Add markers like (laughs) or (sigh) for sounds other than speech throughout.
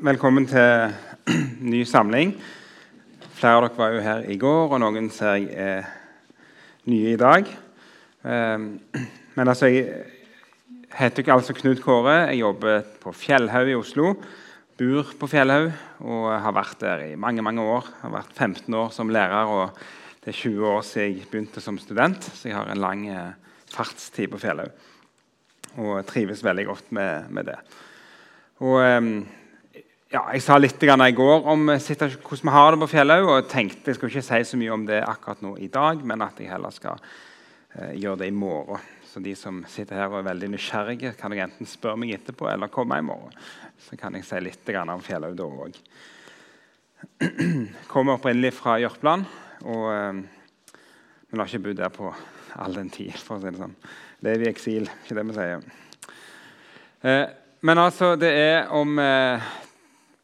Velkommen til (clears throat) ny samling. Flere av dere var jo her i går, og noen ser jeg er nye i dag. Ehm, men altså, jeg heter ikke altså Knut Kåre. Jeg jobber på Fjellhaug i Oslo. Bor på Fjellhaug og har vært der i mange mange år. Jeg har vært 15 år som lærer, og det er 20 år siden jeg begynte som student. Så jeg har en lang eh, fartstid på Fjellhaug og trives veldig godt med, med det. Og ehm, ja, Jeg sa litt i går om eh, hvordan vi har det på Fjellhaug. Og tenkte jeg skal ikke si så mye om det akkurat nå i dag, men at jeg heller skal eh, gjøre det i morgen. Så de som sitter her og er veldig nysgjerrige, kan jeg enten spørre meg etterpå eller komme i morgen. Så kan jeg si litt om Fjellhaug da òg. (clears throat) Kommer opprinnelig fra Jørpeland. Og eh, vi har ikke bodd der på all den tid, for å si det sånn. Lever i eksil, ikke det vi sier. Eh, men altså, det er om eh,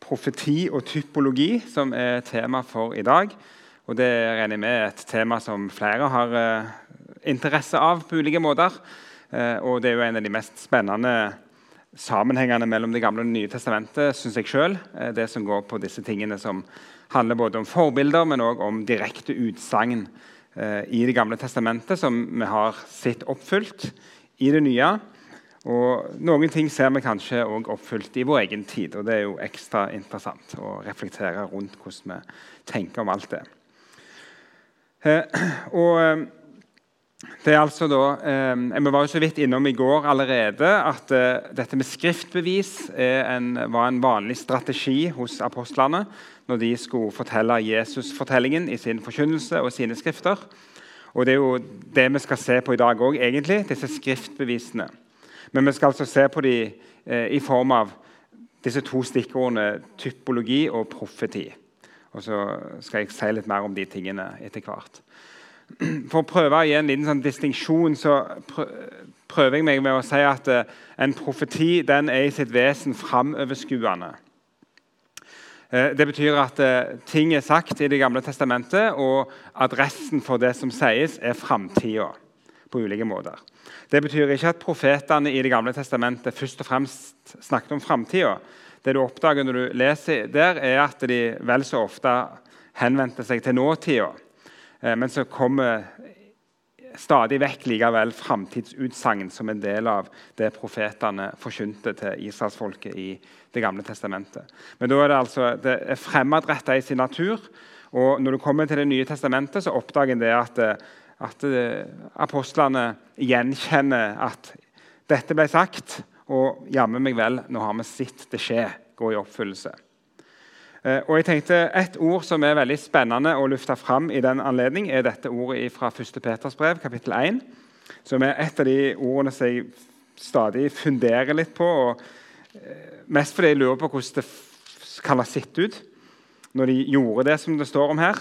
profeti og typologi som er tema for i dag. Og det regner jeg med et tema som flere har eh, interesse av på ulike måter. Eh, og det er jo en av de mest spennende sammenhengene mellom Det gamle og Det nye testamentet, syns jeg sjøl. Eh, det som går på disse tingene som handler både om forbilder, men òg om direkte utsagn i Det gamle testamentet, som vi har sett oppfylt i det nye. Og Noen ting ser vi kanskje òg oppfylt i vår egen tid. og Det er jo ekstra interessant å reflektere rundt hvordan vi tenker om alt det. Eh, og eh, det er altså da, eh, Vi var jo så vidt innom i går allerede at eh, dette med skriftbevis en, var en vanlig strategi hos apostlene når de skulle fortelle Jesus-fortellingen i sin forkynnelse og sine skrifter. Og Det er jo det vi skal se på i dag òg, disse skriftbevisene. Men vi skal altså se på dem eh, i form av disse to stikkordene typologi og profeti. Og så skal jeg si litt mer om de tingene etter hvert. For å prøve å gi en liten sånn distinksjon så prøver jeg meg med å si at eh, en profeti den er i sitt vesen framoverskuende. Eh, det betyr at ting er sagt i Det gamle testamentet, og adressen for det som sies, er framtida på ulike måter. Det betyr ikke at profetene i Det gamle testamentet først og fremst snakket om framtida. Det du oppdager når du leser der, er at de vel så ofte henvendte seg til nåtida. Eh, men så kommer stadig vekk likevel framtidsutsagn som en del av det profetene forkynte til israelsfolket i Det gamle testamentet. Men da er det altså det er fremadretta i sin natur. Og når du kommer til Det nye testamentet, så oppdager en det at eh, at eh, apostlene gjenkjenner at dette ble sagt, og jammen meg vel, nå har vi sett det skje, gå i oppfyllelse. Eh, og jeg tenkte Et ord som er veldig spennende å lufte fram i den anledning, er dette ordet fra 1. Peters brev, kapittel 1, som er et av de ordene som jeg stadig funderer litt på. eh, Mest fordi jeg lurer på hvordan det kan ha sett ut når de gjorde det som det står om her.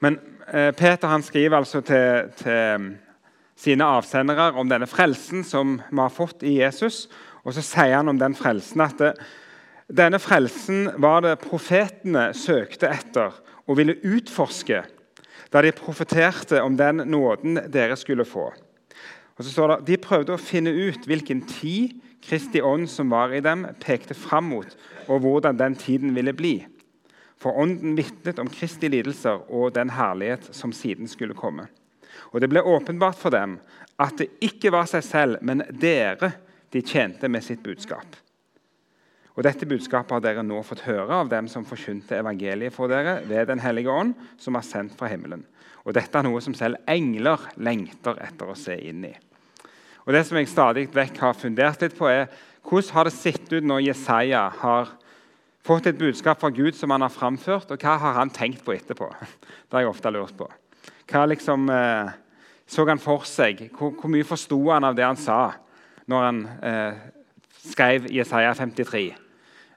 Men Peter han skriver altså til, til, mm, sine avsendere om denne frelsen som vi har fått i Jesus. Og så sier han om den frelsen at det, denne frelsen var det profetene søkte etter og ville utforske da de profeterte om den nåden dere skulle få. Og så står det, De prøvde å finne ut hvilken tid Kristi ånd som var i dem, pekte fram mot, og hvordan den tiden ville bli. For Ånden vitnet om Kristi lidelser og den herlighet som siden skulle komme. Og Det ble åpenbart for dem at det ikke var seg selv, men dere de tjente med sitt budskap. Og Dette budskapet har dere nå fått høre av dem som forkynte evangeliet for dere ved Den hellige ånd, som er sendt fra himmelen. Og Dette er noe som selv engler lengter etter å se inn i. Og Det som jeg stadig vekk har fundert litt på, er hvordan har det sett ut når Jesaja har fått et budskap fra Gud som han har framført, og hva har han tenkt på etterpå? (laughs) Det har jeg ofte lurt på. Hva liksom eh, så han for seg? Hvor, hvor mye forsto han av det han sa når han eh, skrev Jesaja 53?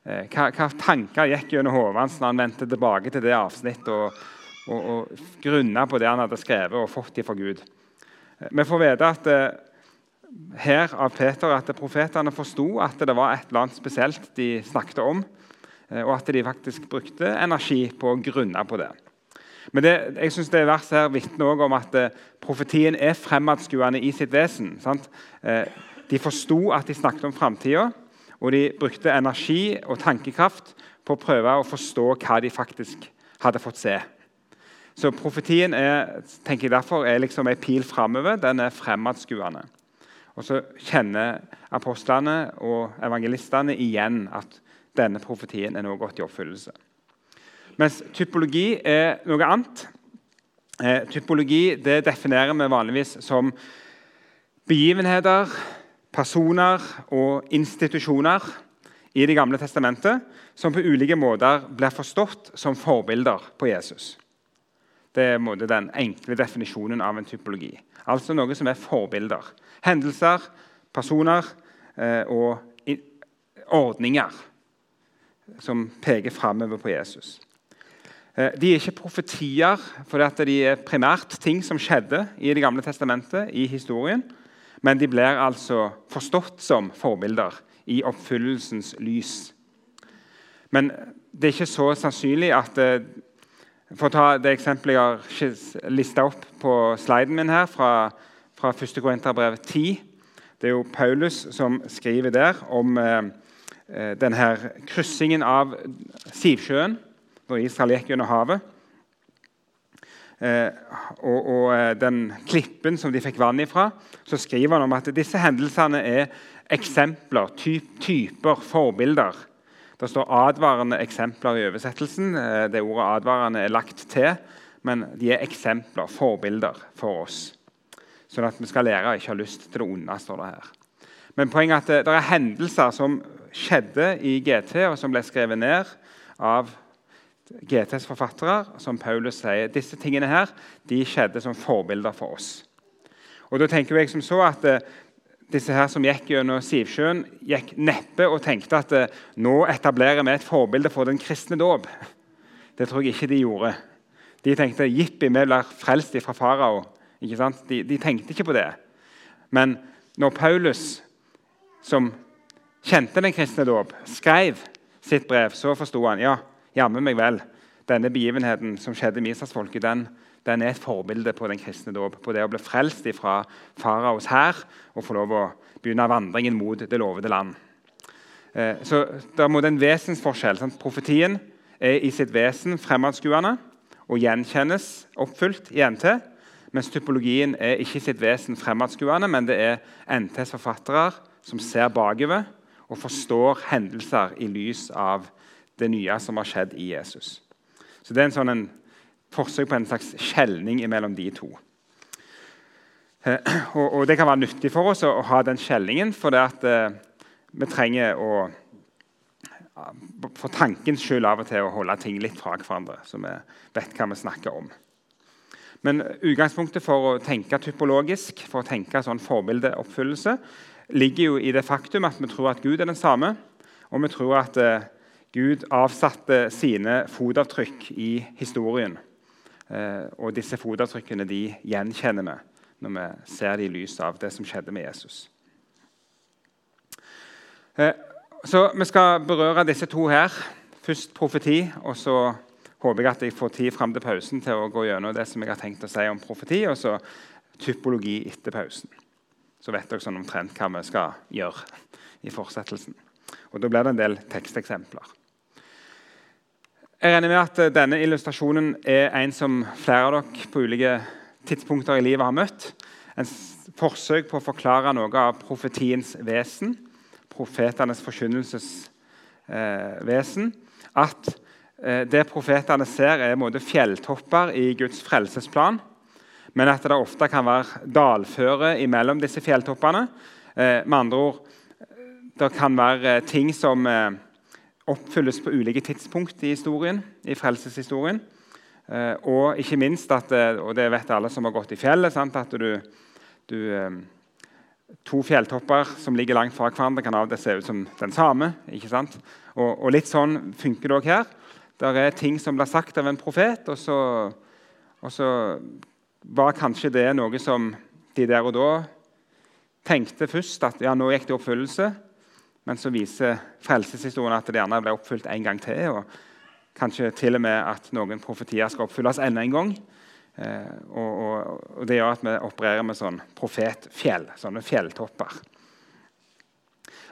Eh, hva, hva, tanker gikk gjennom hodet hans når han vendte tilbake til det avsnittet og, og, og grunna på det han hadde skrevet og fått det fra Gud? Eh, vi får vite at eh, her av Peter at profetene forsto at det var et eller annet spesielt de snakket om. Eh, og at de faktisk brukte energi på å grunne på det. Men det, jeg synes det verset her vitner om at eh, profetien er fremadskuende i sitt vesen. Sant? Eh, de forsto at de snakket om framtida, Og de brukte energi og tankekraft på å prøve å forstå hva de faktisk hadde fått se. Så profetien er, tenker jeg derfor, er liksom en pil framover. Den er fremadskuende. Og så kjenner apostlene og evangelistene igjen at denne profetien er nå gått i oppfyllelse. Mens typologi er noe annet. Eh, typologi definerer vi vanligvis som begivenheter, personer og institusjoner i Det gamle testamentet som på ulike måter blir forstått som forbilder på Jesus. Det er den enkle definisjonen av en typologi. Altså noe som er forbilder. Hendelser, personer eh, og ordninger som peker framover på Jesus. Eh, de er ikke profetier, for de er primært ting som skjedde i Det gamle testamentet, i historien. Men de blir altså forstått som forbilder i oppfyllelsens lys. Men det er ikke så sannsynlig at eh, For å ta det eksempelet jeg har lista opp på sliden min her, fra, fra 1. Korinterbrev 10. Det er jo Paulus som skriver der om eh, denne kryssingen av Sivsjøen, når Israel gikk under havet. Eh, og, og, eh, den klippen som de fikk vann ifra, så skriver han om at disse hendelsene er eksempler, typ, typer, forbilder. Det står advarende eksempler i oversettelsen. Eh, det ordet 'advarende' er lagt til, men de er eksempler, forbilder, for oss. Sånn at vi skal lære å ikke ha lyst til det onde. står det her. Men poenget er at det er hendelser som skjedde i GT, og som ble skrevet ned av GTs forfattere, som Paulus sier, disse tingene her, de skjedde som forbilder for oss. Og da tenker jeg som så at eh, disse her som gikk gjennom Sivsjøen, gikk neppe og tenkte at eh, nå etablerer vi et forbilde for den kristne dåp. Det tror jeg ikke de gjorde. De tenkte jippi, vi blir frelst fra farao. De, de tenkte ikke på det. Men når Paulus, som kjente den kristne dåp, skrev sitt brev, så forsto han ja, jammen meg vel, denne begivenheten som skjedde med Israelsfolket, den, den er et forbilde på den kristne dåp. På det å bli frelst fra faraos hær og få lov å begynne vandringen mot det lovede land. Eh, så Det er en vesensforskjell. Sant? Profetien er i sitt vesen fremadskuende og gjenkjennes oppfylt i NT. Mens typologien er ikke i sitt vesen fremadskuende, men det er NTs forfattere som ser bakover og forstår hendelser i lys av det nye som har skjedd i Jesus. Så Det er en sånn en forsøk på en slags skjelning mellom de to. Eh, (clears throat) og, og, Det kan være nyttig for oss å, ha den skjelningen, for det at eh, vi trenger å for tankens skyld av og til å holde ting litt fra hverandre, så vi vet hva vi snakker om. Men utgangspunktet for å tenke typologisk, for å tenke sånn forbildeoppfyllelse, ligger jo i det faktum at vi tror at Gud er den samme, og vi tror at eh, Gud avsatte sine fotavtrykk i historien. Eh, og disse fotavtrykkene de gjenkjenner vi når vi ser det i lys av det som skjedde med Jesus. Eh, så Vi skal berøre disse to her. Først profeti, og så håper jeg at jeg får tid fram til pausen til å gå gjennom det som jeg har tenkt å si om profeti, og så typologi etter pausen. Så vet dere sånn omtrent hva vi skal gjøre i fortsettelsen. Og Da blir det en del teksteksempler. Jeg regner med at denne illustrasjonen er en som flere av dere på ulike tidspunkter i livet har møtt. En forsøk på å forklare noe av profetiens vesen, profetenes forkynnelsesvesen. Eh, at eh, det profetene ser, er måte, fjelltopper i Guds frelsesplan. Men at det ofte kan være dalføre imellom disse fjelltoppene. Eh, med andre ord, det kan være ting som eh, oppfylles på ulike tidspunkt i historien, i frelseshistorien. Eh, og ikke minst at, eh, og det vet alle som har gått i fjellet, sant, at du, du, eh, To fjelltopper som ligger langt fra hverandre, kan av og til se ut som den samme. ikke sant? Og, og litt sånn funker det òg her. Det er ting som blir sagt av en profet, og så, og så var kanskje det noe som de der og da tenkte først at ja, nå gikk det i oppfyllelse. Men så viser frelseshistorien at det gjerne ble oppfylt en gang til. og Kanskje til og med at noen profetier skal oppfylles enda en gang. Eh, og, og, og, Det gjør at vi opererer med sånn profetfjell, sånne fjelltopper.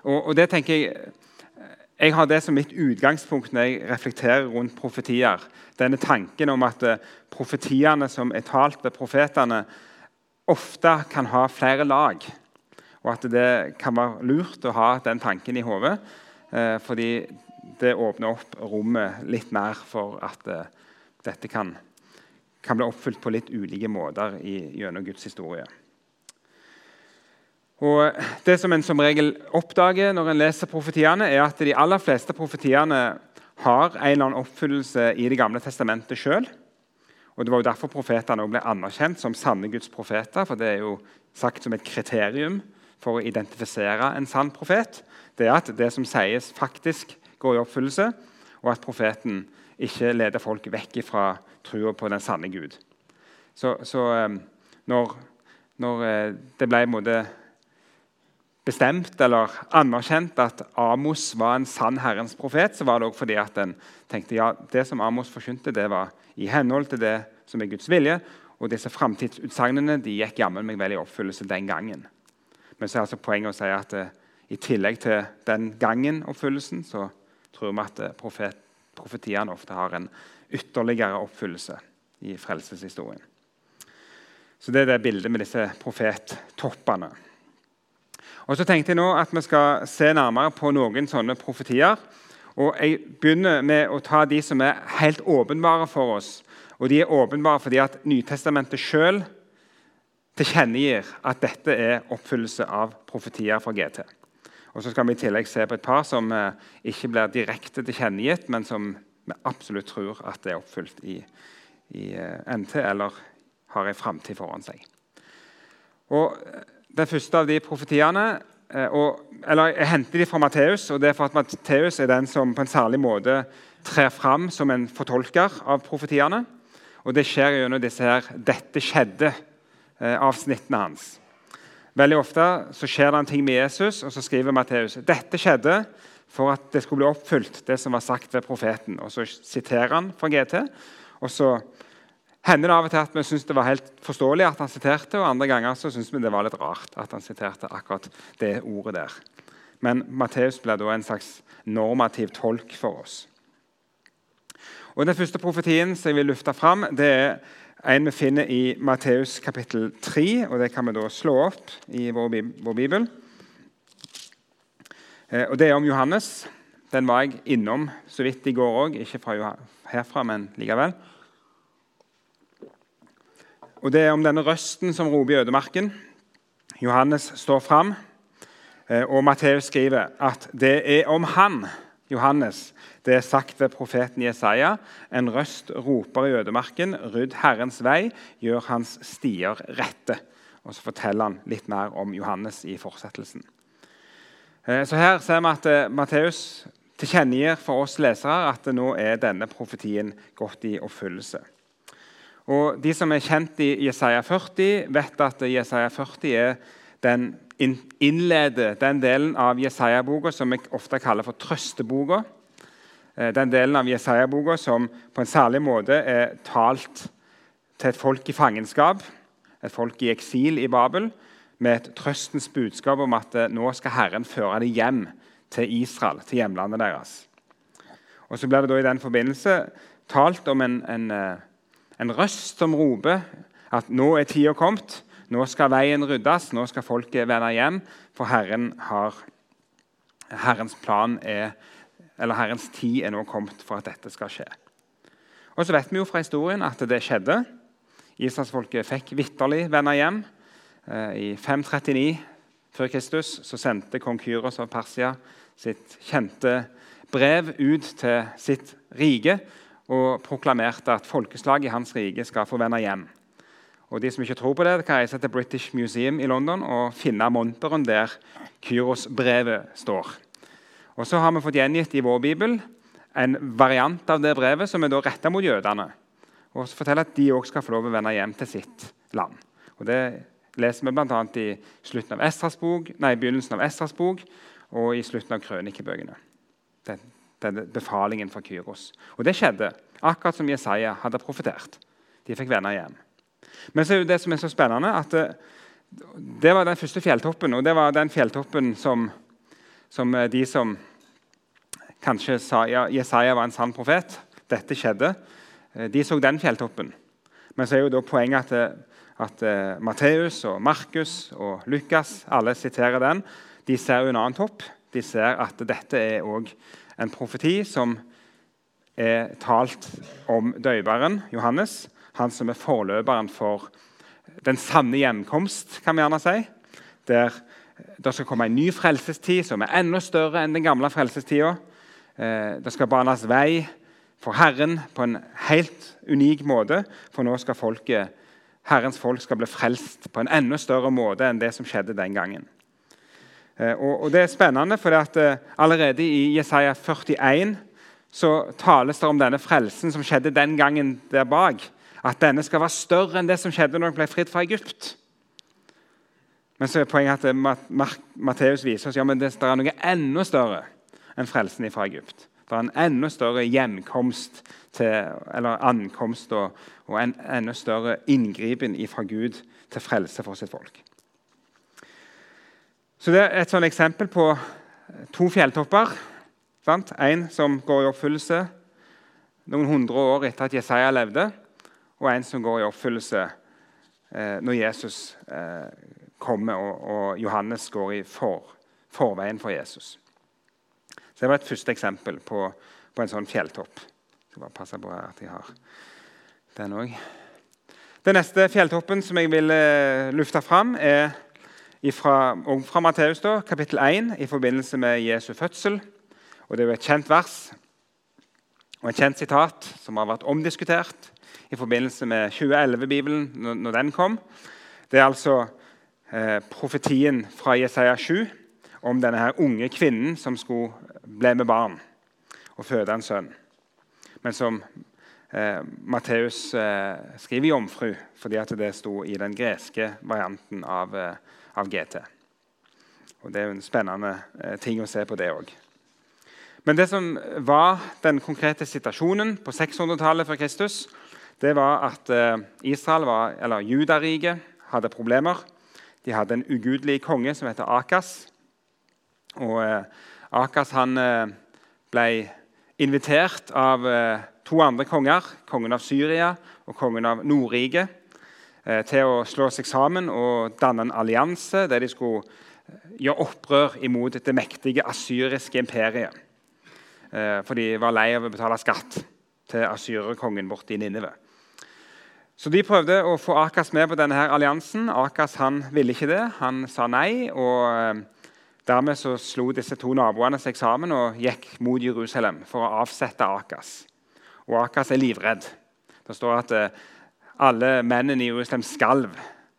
Og, og det tenker Jeg jeg har det som mitt utgangspunkt når jeg reflekterer rundt profetier. Denne tanken om at eh, profetiene som er talt ved profetene, ofte kan ha flere lag. Og at det kan være lurt å ha den tanken i hodet, eh, fordi det åpner opp rommet litt mer for at eh, dette kan, kan, bli oppfylt på litt ulike måter i, gjennom Guds historie. Og Det som en som regel oppdager når en leser profetiene, er at de aller fleste profetiene har en eller annen oppfyllelse i Det gamle testamentet sjøl. Det var jo derfor profetene ble anerkjent som sanne Guds profeter. for Det er jo sagt som et kriterium for å identifisere en sann profet. Det er at det som sies, faktisk går i oppfyllelse, og at profeten ikke leder folk vekk fra trua på den sanne Gud. Så, så eh, når, når, eh, det ble en måte bestemt eller anerkjent at Amos var en sann Herrens profet, så var det også fordi at en tenkte ja, det som Amos forkynte, det var i henhold til det som er Guds vilje. Og disse framtidsutsagnene gikk jammen meg vel i oppfyllelse den gangen. Men så er altså poenget å si at uh, i tillegg til den gangen oppfyllelsen, så tror vi at uh, profet, profetiene ofte har en ytterligere oppfyllelse i frelseshistorien. Så det er det bildet med disse profettoppene. Og så tenkte jeg nå at Vi skal se nærmere på noen sånne profetier. Og Jeg begynner med å ta de som er helt åpenbare for oss. Og De er åpenbare fordi at Nytestamentet sjøl tilkjennegir at dette er oppfyllelse av profetier fra GT. Og så skal vi i tillegg se på et par som eh, ikke blir direkte tilkjennegitt, men som vi absolutt tror at det er oppfylt i, i eh, NT, eller har en framtid foran seg. Og den første av de profetiene eh, og, eller Jeg henter de fra Matteus, og det er for at Matteus er den som på en særlig måte trer fram som en fortolker av profetiene. Og Det skjer gjennom disse her 'dette skjedde'-avsnittene eh, hans. Veldig ofte så skjer det en ting med Jesus, og så skriver Matteus 'dette skjedde' for at det skulle bli oppfylt, det som var sagt ved profeten. Og Så siterer han fra GT, og så hender det av og til at vi syns det var helt forståelig at han siterte, og andre ganger så syns vi det var litt rart at han siterte akkurat det ordet der. Men Matteus blir da en slags normativ tolk for oss. Og Den første profetien som jeg vil løfte fram, det er en vi finner i Matteus kapittel 3. og Det kan vi da slå opp i vår, vår bibel. Eh, og Det er om Johannes. Den var jeg innom så vidt i går òg. Ikke fra herfra, men likevel. Og Det er om denne røsten som roper i ødemarken. Johannes står fram, eh, og Matteus skriver at det er om han, Johannes, det er sagt ved profeten Jesaja. En røst roper i ødemarken, rydd Herrens vei, gjør hans stier rette. Og Så forteller han litt mer om Johannes i fortsettelsen. Eh, så Her ser vi at eh, Matteus tilkjennegir for oss lesere at nå er denne profetien gått i oppfyllelse. Og De som er kjent i Jesaja 40, vet at Jesaja 40 er den innleder den delen av Jesaja-boka som vi ofte kaller for trøsteboka. Eh, den delen av Jesaja-boka som på en særlig måte er talt til et folk i fangenskap, et folk i eksil i Babel, med et trøstens budskap om at eh, nå skal Herren føre dem hjem til Israel, til hjemlandet deres. Og Så blir det da i den forbindelse talt om en, en eh, en røst som roper at nå er tida kommet, nå skal veien ryddes, nå skal folket vende hjem, for Herren har, Herrens plan er, eller Herrens tid er nå kommet for at dette skal skje. Og så vet vi jo fra historien at det skjedde. Israelsfolket fikk vitterlig vende hjem. Eh, I 539 før Kristus så sendte kong Kyros av Persia sitt kjente brev ut til sitt rike og proklamerte at folkeslaget i hans rike skal få vende hjem. Og De som ikke tror på det, kan reise til British Museum i London og finne monteren der Kyros-brevet står. Og Så har vi fått gjengitt i vår bibel en variant av det brevet som er da retta mot jødene. Og så forteller at de òg skal få lov å vende hjem til sitt land. Og Det leser vi bl.a. i slutten av Estras bok, nei, begynnelsen av Estras bok og i slutten av krønikebøkene denne befalingen fra Kyros. Og Det skjedde, akkurat som Jesaja hadde profetert. De fikk vende hjem. Men så er det som er så spennende, at det, det var den første fjelltoppen. Og det var den fjelltoppen som, som eh, de som kanskje sa ja, Jesaja var en sann profet. Dette skjedde. Eh, de så den fjelltoppen. Men så er jo da poenget at, at Matteus og Markus og Lukas alle siterer den. De ser jo en annen topp. De ser at dette er òg en profeti som er talt om døyveren Johannes. Han som er forløperen for den sanne hjemkomst, kan vi gjerne si. Der det skal komme en ny frelsestid som er enda større enn den gamle frelsestida. Eh, det skal banes vei for Herren på en helt unik måte. For nå skal folket, Herrens folk skal bli frelst på en enda større måte enn det som skjedde den gangen. Eh, og, Det er spennende, for eh, allerede i Jesaja 41 så tales det om denne frelsen som skjedde den gangen der bak. At denne skal være større enn det som skjedde når de ble fritt fra Egypt. Men så er poenget at Matteus viser oss ja, det er noe enda større enn frelsen fra Egypt. Det er en enda større hjemkomst til, eller ankomst og, og en enda større inngripen fra Gud til frelse for sitt folk. Så Det er et sånn eksempel på to fjelltopper. Sant? En som går i oppfyllelse noen hundre år etter at Jesaja levde, og en som går i oppfyllelse eh, når Jesus eh, kommer, og, og, Johannes går i for, forveien for Jesus. Så Det var et første eksempel på, på en sånn fjelltopp. Jeg skal bare passe på at jeg har den òg. Den neste fjelltoppen som jeg vil eh, lufte fram, er ifra, fra Matteus, kapittel 1, i forbindelse med Jesu fødsel. Og Det er jo et kjent vers og et kjent sitat som har vært omdiskutert i forbindelse med 2011-bibelen, når den kom. Det er altså eh, profetien fra Jesaja 7 om denne her unge kvinnen som skulle bli med barn og føde en sønn. Men som eh, Matteus eh, skriver jomfru, fordi at det sto i den greske varianten av, eh, av GT. Og Det er jo en spennende eh, ting å se på det òg. Men det som var den konkrete situasjonen på 600-tallet før Kristus, det var at eh, Israel, var, eller Judariket, hadde problemer. De hadde en ugudelig konge som heter Akas. Og eh, Akas han ble invitert av to andre konger, kongen av Syria og kongen av Nordriket, til å slå seg sammen og danne en allianse der de skulle eh, gjøre opprør imot det mektige asyriske imperiet. Eh, for de var lei av å betale skatt til asyrerkongen borte i Ninive. Så De prøvde å få Akas med på denne her alliansen. Akas han ville ikke det. Han sa nei. og eh, Dermed så slo disse to naboene seg sammen og gikk mot Jerusalem for å avsette Akas. Og Akas er livredd. Det står at eh, alle mennene i Jerusalem skalv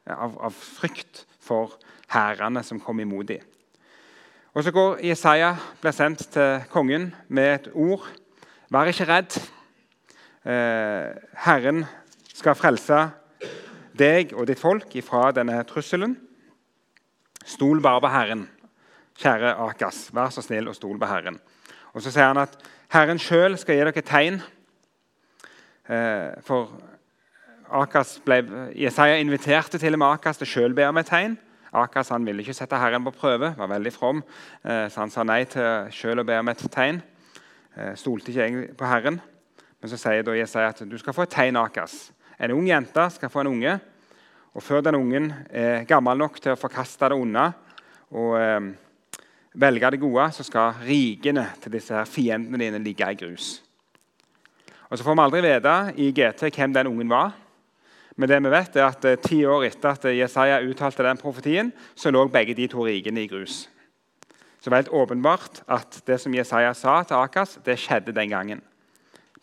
av, av frykt for hærene som kom imot dem. Og Så går Jesaja, blir sendt til kongen med et ord. Vær ikke redd. Eh, Herren skal frelse deg og ditt folk ifra denne trusselen. Stol bare på Herren, kjære Akas. Vær så snill og stol på Herren. Og Så sier han at Herren sjøl skal gi dere tegn. Eh, for Akas ble, Jesaja inviterte til og med Akas til sjøl å be om et tegn. Akas han ville ikke sette Herren på prøve, var veldig from, eh, så han sa nei til sjøl å be om et tegn. Eh, stolte ikke egentlig på Herren. Men så sier da Jesaja at du skal få et tegn, Akas. En ung jente skal få en unge. Og før den ungen er gammel nok til å forkaste det onde og eh, velge det gode, så skal rikene til disse her fiendene dine ligge i grus. Og Så får vi aldri vite i GT hvem den ungen var. Men det vi vet er at eh, ti år etter at Jesaja uttalte den profetien, så lå begge de to rikene i grus. Så det var helt åpenbart at det som Jesaja sa til Akas, det skjedde den gangen.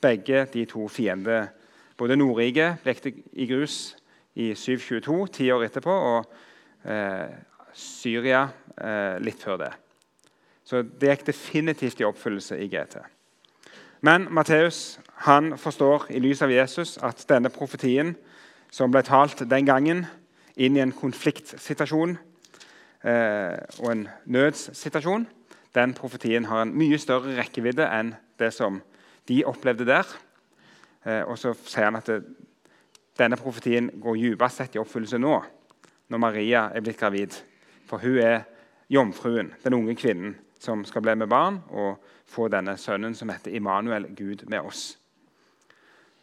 Begge de to fiendene både Nordriket lekte i grus i 722, ti år etterpå, og eh, Syria eh, litt før det. Så det gikk definitivt i oppfyllelse i GT. Men Matteus forstår i lys av Jesus at denne profetien som ble talt den gangen, inn i en konfliktsituasjon eh, og en nødssituasjon, den profetien har en mye større rekkevidde enn det som de opplevde der. Eh, og så sier han at det, denne profetien går dypest sett i oppfyllelse nå, når Maria er blitt gravid. For hun er jomfruen, den unge kvinnen, som skal bli med barn og få denne sønnen som heter Immanuel, Gud med oss.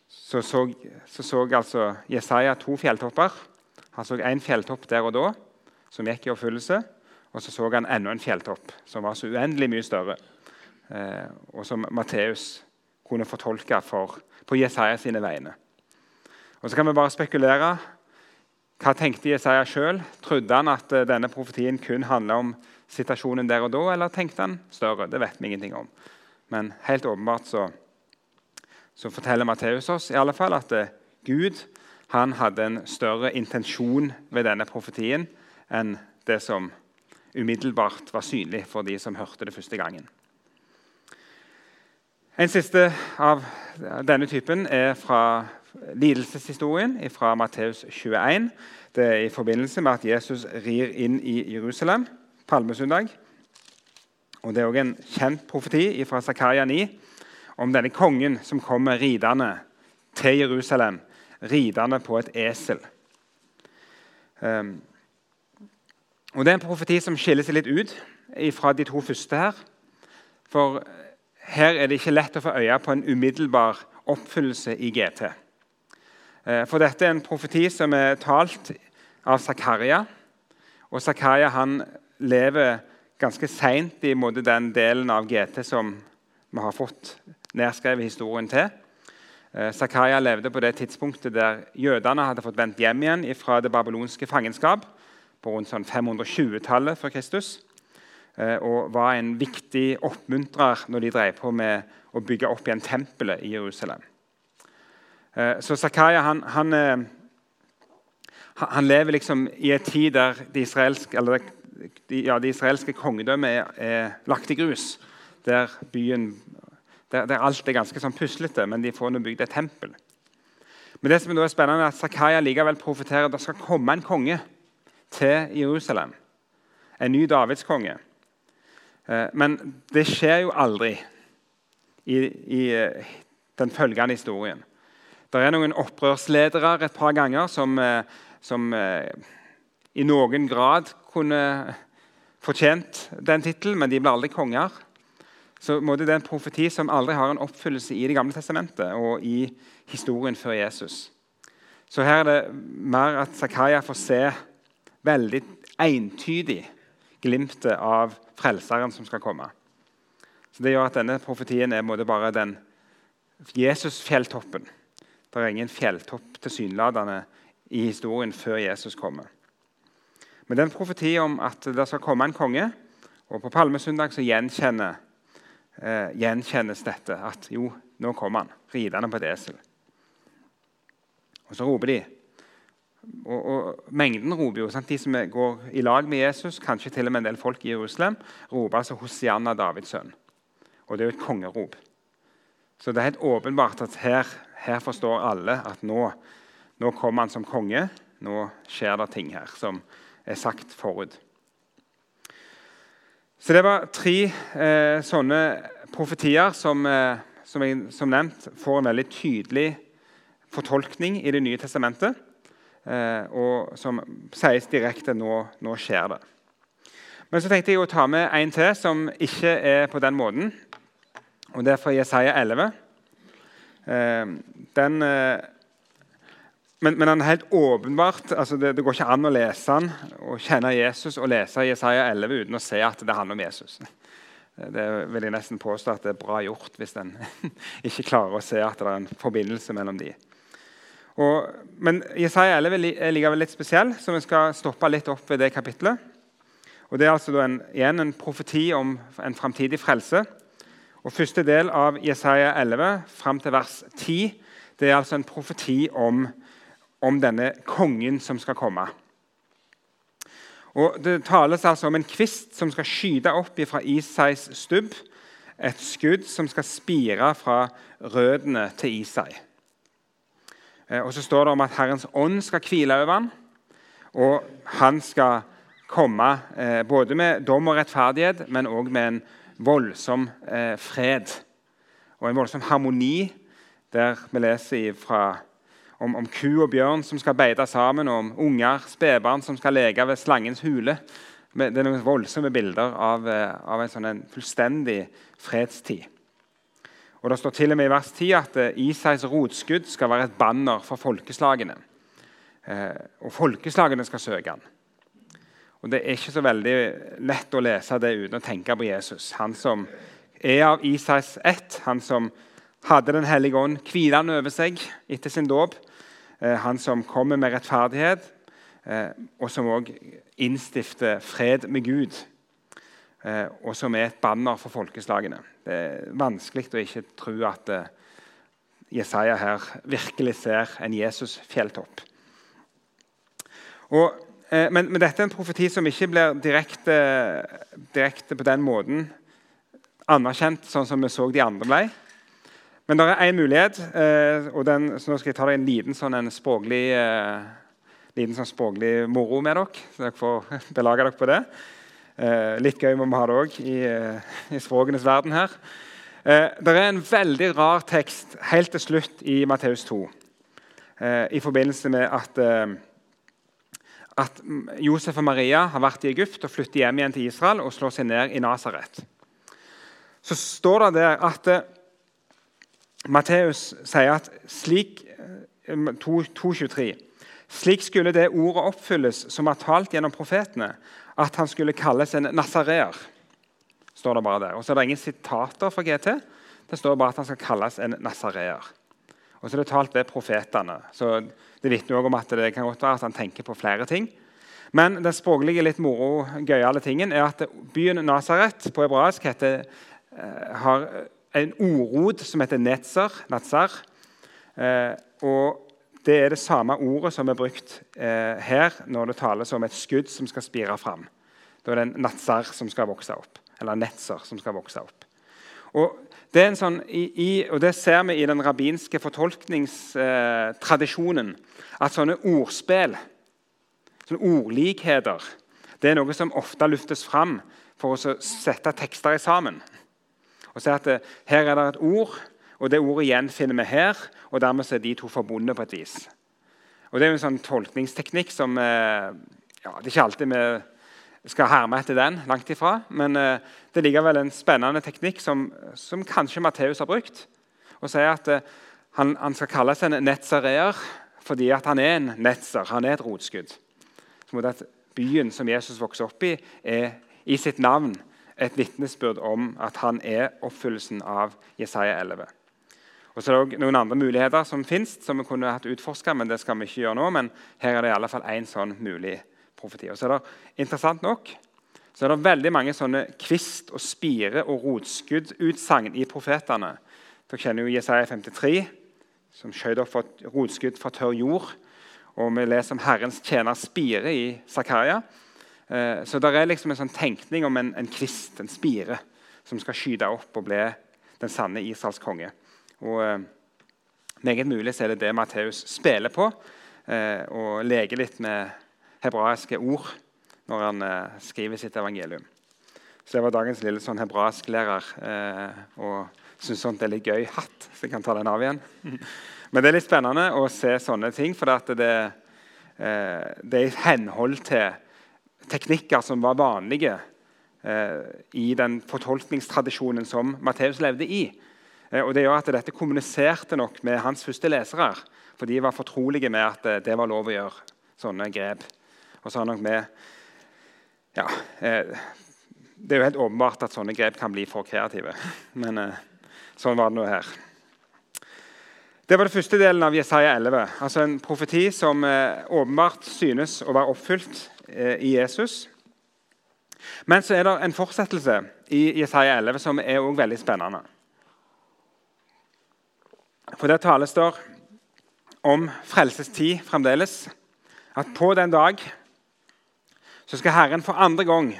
Så så, så, så altså Jesaja to fjelltopper. Han så én fjelltopp der og da, som gikk i oppfyllelse. Og så så han enda en fjelltopp som var så uendelig mye større, eh, og som Matteus kunne fortolke for, på Jesaja sine vegne. Og Så kan vi bare spekulere. Hva tenkte Jesaja sjøl? Trodde han at eh, denne profetien kun handla om situasjonen der og da, eller tenkte han større? Det vet vi ingenting om. Men helt åpenbart så, så forteller Matteus oss i alle fall at eh, Gud hadde en større intensjon ved denne profetien enn det som umiddelbart var synlig for de som hørte det første gangen. En siste av denne typen er fra lidelseshistorien fra Matteus 21. Det er i forbindelse med at Jesus rir inn i Jerusalem palmesøndag. Og Det er også en kjent profeti fra Zakaria 9 om denne kongen som kommer ridende til Jerusalem, ridende på et esel. Um, og Det er en profeti som skiller seg litt ut fra de to første her. For her er det ikke lett å få øye på en umiddelbar oppfyllelse i GT. Eh, for dette er en profeti som er talt av Zakaria. Og Zakaria han lever ganske seint i den delen av GT som vi har fått nedskrevet historien til. Eh, Zakaria levde på det tidspunktet der jødene hadde fått vendt hjem igjen fra det babylonske fangenskap på rundt sånn 520-tallet før Kristus. Eh, og var en viktig oppmuntrer når de drev på med å bygge opp igjen tempelet i Jerusalem. Eh, så Zakaria han, han, han, lever liksom i en tid der det israelske, de, ja, de israelske kongedømmet er, er, lagt i grus. Der, byen, der, der alt er ganske sånn puslete, men de får nå bygd et tempel. Men det som er spennende er at Zakaria likevel profeterer at det skal komme en konge til Jerusalem. En ny davidskonge. Eh, men det skjer jo aldri i, i eh, den følgende historien. Det er noen opprørsledere et par ganger som, eh, som i noen grad kunne fortjent den tittelen, men de ble aldri konger. Så det er en profeti som aldri har en oppfyllelse i Det gamle testamentet og i historien før Jesus. Så her er det mer at Zakaria får se veldig entydig glimtet av frelseren som skal komme. Så Det gjør at denne profetien er bare den Jesus-fjelltoppen. Det er ingen fjelltopp tilsynelatende i historien før Jesus kommer. Men det er en profeti om at det skal komme en konge, og på palmesøndag så gjenkjenner, eh, gjenkjennes dette. At jo, nå kommer han, ridende på et esel. Og så roper de og, og, Mengden roper jo. Sant? De som går i lag med Jesus, kanskje til og med en del folk i Jerusalem, roper altså 'Hosianna, Davids sønn'. Og det er jo et kongerop. Så det er helt åpenbart at her, her forstår alle at nå, nå kommer han som konge. Nå skjer det ting her som er sagt forut. Så det var tre eh, sånne profetier som, eh, som, jeg, som nevnt får en veldig tydelig fortolkning i Det nye testamentet. Eh, og som sies direkte nå, nå skjer det. Men så tenkte jeg å ta med en til som ikke er på den måten. Og det er fra Jesaja 11. Eh, den, eh, men, men han er helt åpenbart altså det, det, går ikke an å lese han og kjenne Jesus og lese Jesaja 11 uten å se at det handler om Jesus. Det vil jeg nesten påstå at det er bra gjort hvis en (laughs) ikke klarer å se at det er en forbindelse mellom de. Og, men Jesaja 11 er likevel litt spesiell, så vi skal stoppe litt opp ved det kapitlet. Og Det er altså en, igjen en profeti om en framtidig frelse. Og Første del av Jesaja 11 fram til vers 10 det er altså en profeti om, om denne kongen som skal komme. Og Det tales altså om en kvist som skal skyte opp fra Isais stubb. Et skudd som skal spire fra røttene til Isai. Eh, og så står det om at Herrens ånd skal hvile over ham, og han skal komme eh, både med dom og rettferdighet, men òg med en voldsom eh, fred og en voldsom harmoni, der vi leser fra, om, om, ku og bjørn som skal beite sammen, og om unger, spedbarn som skal leke ved slangens hule. Det er noen voldsomme bilder av, eh, av en sånn en fullstendig fredstid. Og Det står til og med i vers 10 at eh, Isais rotskudd skal være et banner for folkeslagene. Eh, og folkeslagene skal søke han. Og Det er ikke så veldig lett å lese det uten å tenke på Jesus. Han som er av Isais ett, han som hadde Den hellige ånd hvilende over seg etter sin dåp. Eh, han som kommer med rettferdighet, eh, og som òg innstifter fred med Gud. Eh, og som er et banner for folkeslagene. Det er vanskelig å ikke tro at Jesaja her virkelig ser en Jesus-fjelltopp. Men, men, dette er en profeti som ikke blir direkte, direkte på den måten anerkjent, sånn som vi så de andre ble. Men det er én mulighet, eh, og den, så nå skal jeg ta deg en liten sånn en språklig, eh, liten sånn språklig moro med dere. Så dere får (laughs) belage dere på det. Eh, litt gøy må vi ha det òg i, i, språkenes verden her. det er en veldig rar tekst helt til slutt i Matteus 2 i forbindelse med at, at Josef og Maria har vært i Egypt og flytter hjem igjen til Israel og slår seg ned i Nasaret. Så står det der at Matteus sier at slik 2.23 eh, slik skulle det ordet oppfylles som er talt gjennom profetene, at han skulle kalles en nasareer. står det bare der. Og så er det ingen sitater fra GT. Det står bare at han skal kalles en nasareer. Og så er det talt ved profetene. Så Det vitner også om at det kan godt være at han tenker på flere ting. Men den språklige, litt moro, gøyale tingen er at byen Nasaret på hebraisk heter, eh, har en ordrod som heter netzer, natsar. Eh, og det er det samme ordet som er brukt eh, her når det tales om et skudd som skal spire fram. Da er det en natsar som skal vokse opp. Eller netzer som skal vokse opp. Og det, sånn, i, i, og det ser vi i den rabbinske fortolkningstradisjonen. at sånne ordspill, sånne ordlikheter, det er noe som ofte luftes fram for å sette tekster i sammen og si at det, eh, her er det et ord, og det ordet gjenfinner vi her. og Dermed er de to forbundet på et vis. Og Det er jo en sånn tolkningsteknikk som eh, ja, Det er ikke alltid vi skal herme etter den, langt ifra. Men eh, det er likevel en spennende teknikk som, som kanskje Matteus har brukt. Og sier at han, han, skal kalles en netzareer fordi at han er en netzer, han er et rotskudd. Som at Byen som Jesus vokser opp i, er i sitt navn et vitnesbyrd om at han er oppfyllelsen av Jesaja 11. Og så er det også noen andre muligheter som fins, som vi kunne hatt utforska, men det skal vi ikke gjøre nå. Men her er det i alle fall én sånn mulig profeti. Og så er det interessant nok så er det veldig mange sånne kvist- og spire- og rotskudd-utsagn i profetene. Dere kjenner jo Jesaja 53, som skjøt opp for rotskudd fra tørr jord. Og vi leser om Herrens tjener Spire i Zakaria. Eh, så det er liksom en sånn tenkning om en, en kvist, en spire, som skal skyte opp og bli den sanne Israels konge. Og eh, Meget mulig er det det Matteus spiller på, eh, og leker litt med hebraiske ord når han skriver sitt evangelium. Så Det var dagens lille sånn hebraisklærer. Eh, og syns sånt er litt gøy hatt, så jeg kan ta den av igjen. (laughs) Men det er litt spennende å se sånne ting, for det, det er i henhold til teknikker som var vanlige eh, i den fortolkningstradisjonen som Matteus levde i. Eh, og Det gjør at dette kommuniserte nok med hans første lesere. For de var fortrolige med at eh, det var lov å gjøre sånne grep. Og så har nok med ja, eh, Det er jo helt åpenbart at sånne grep kan bli for kreative. (laughs) Men eh, sånn var det nå her. Det var den første delen av Jesaja 11. Altså En profeti som eh, åpenbart synes å være oppfylt i Jesus. Men så er det en fortsettelse i Jesaja 11 som er også veldig spennende. For Der tales det om frelsestid fremdeles. At på den dag så skal Herren for andre gang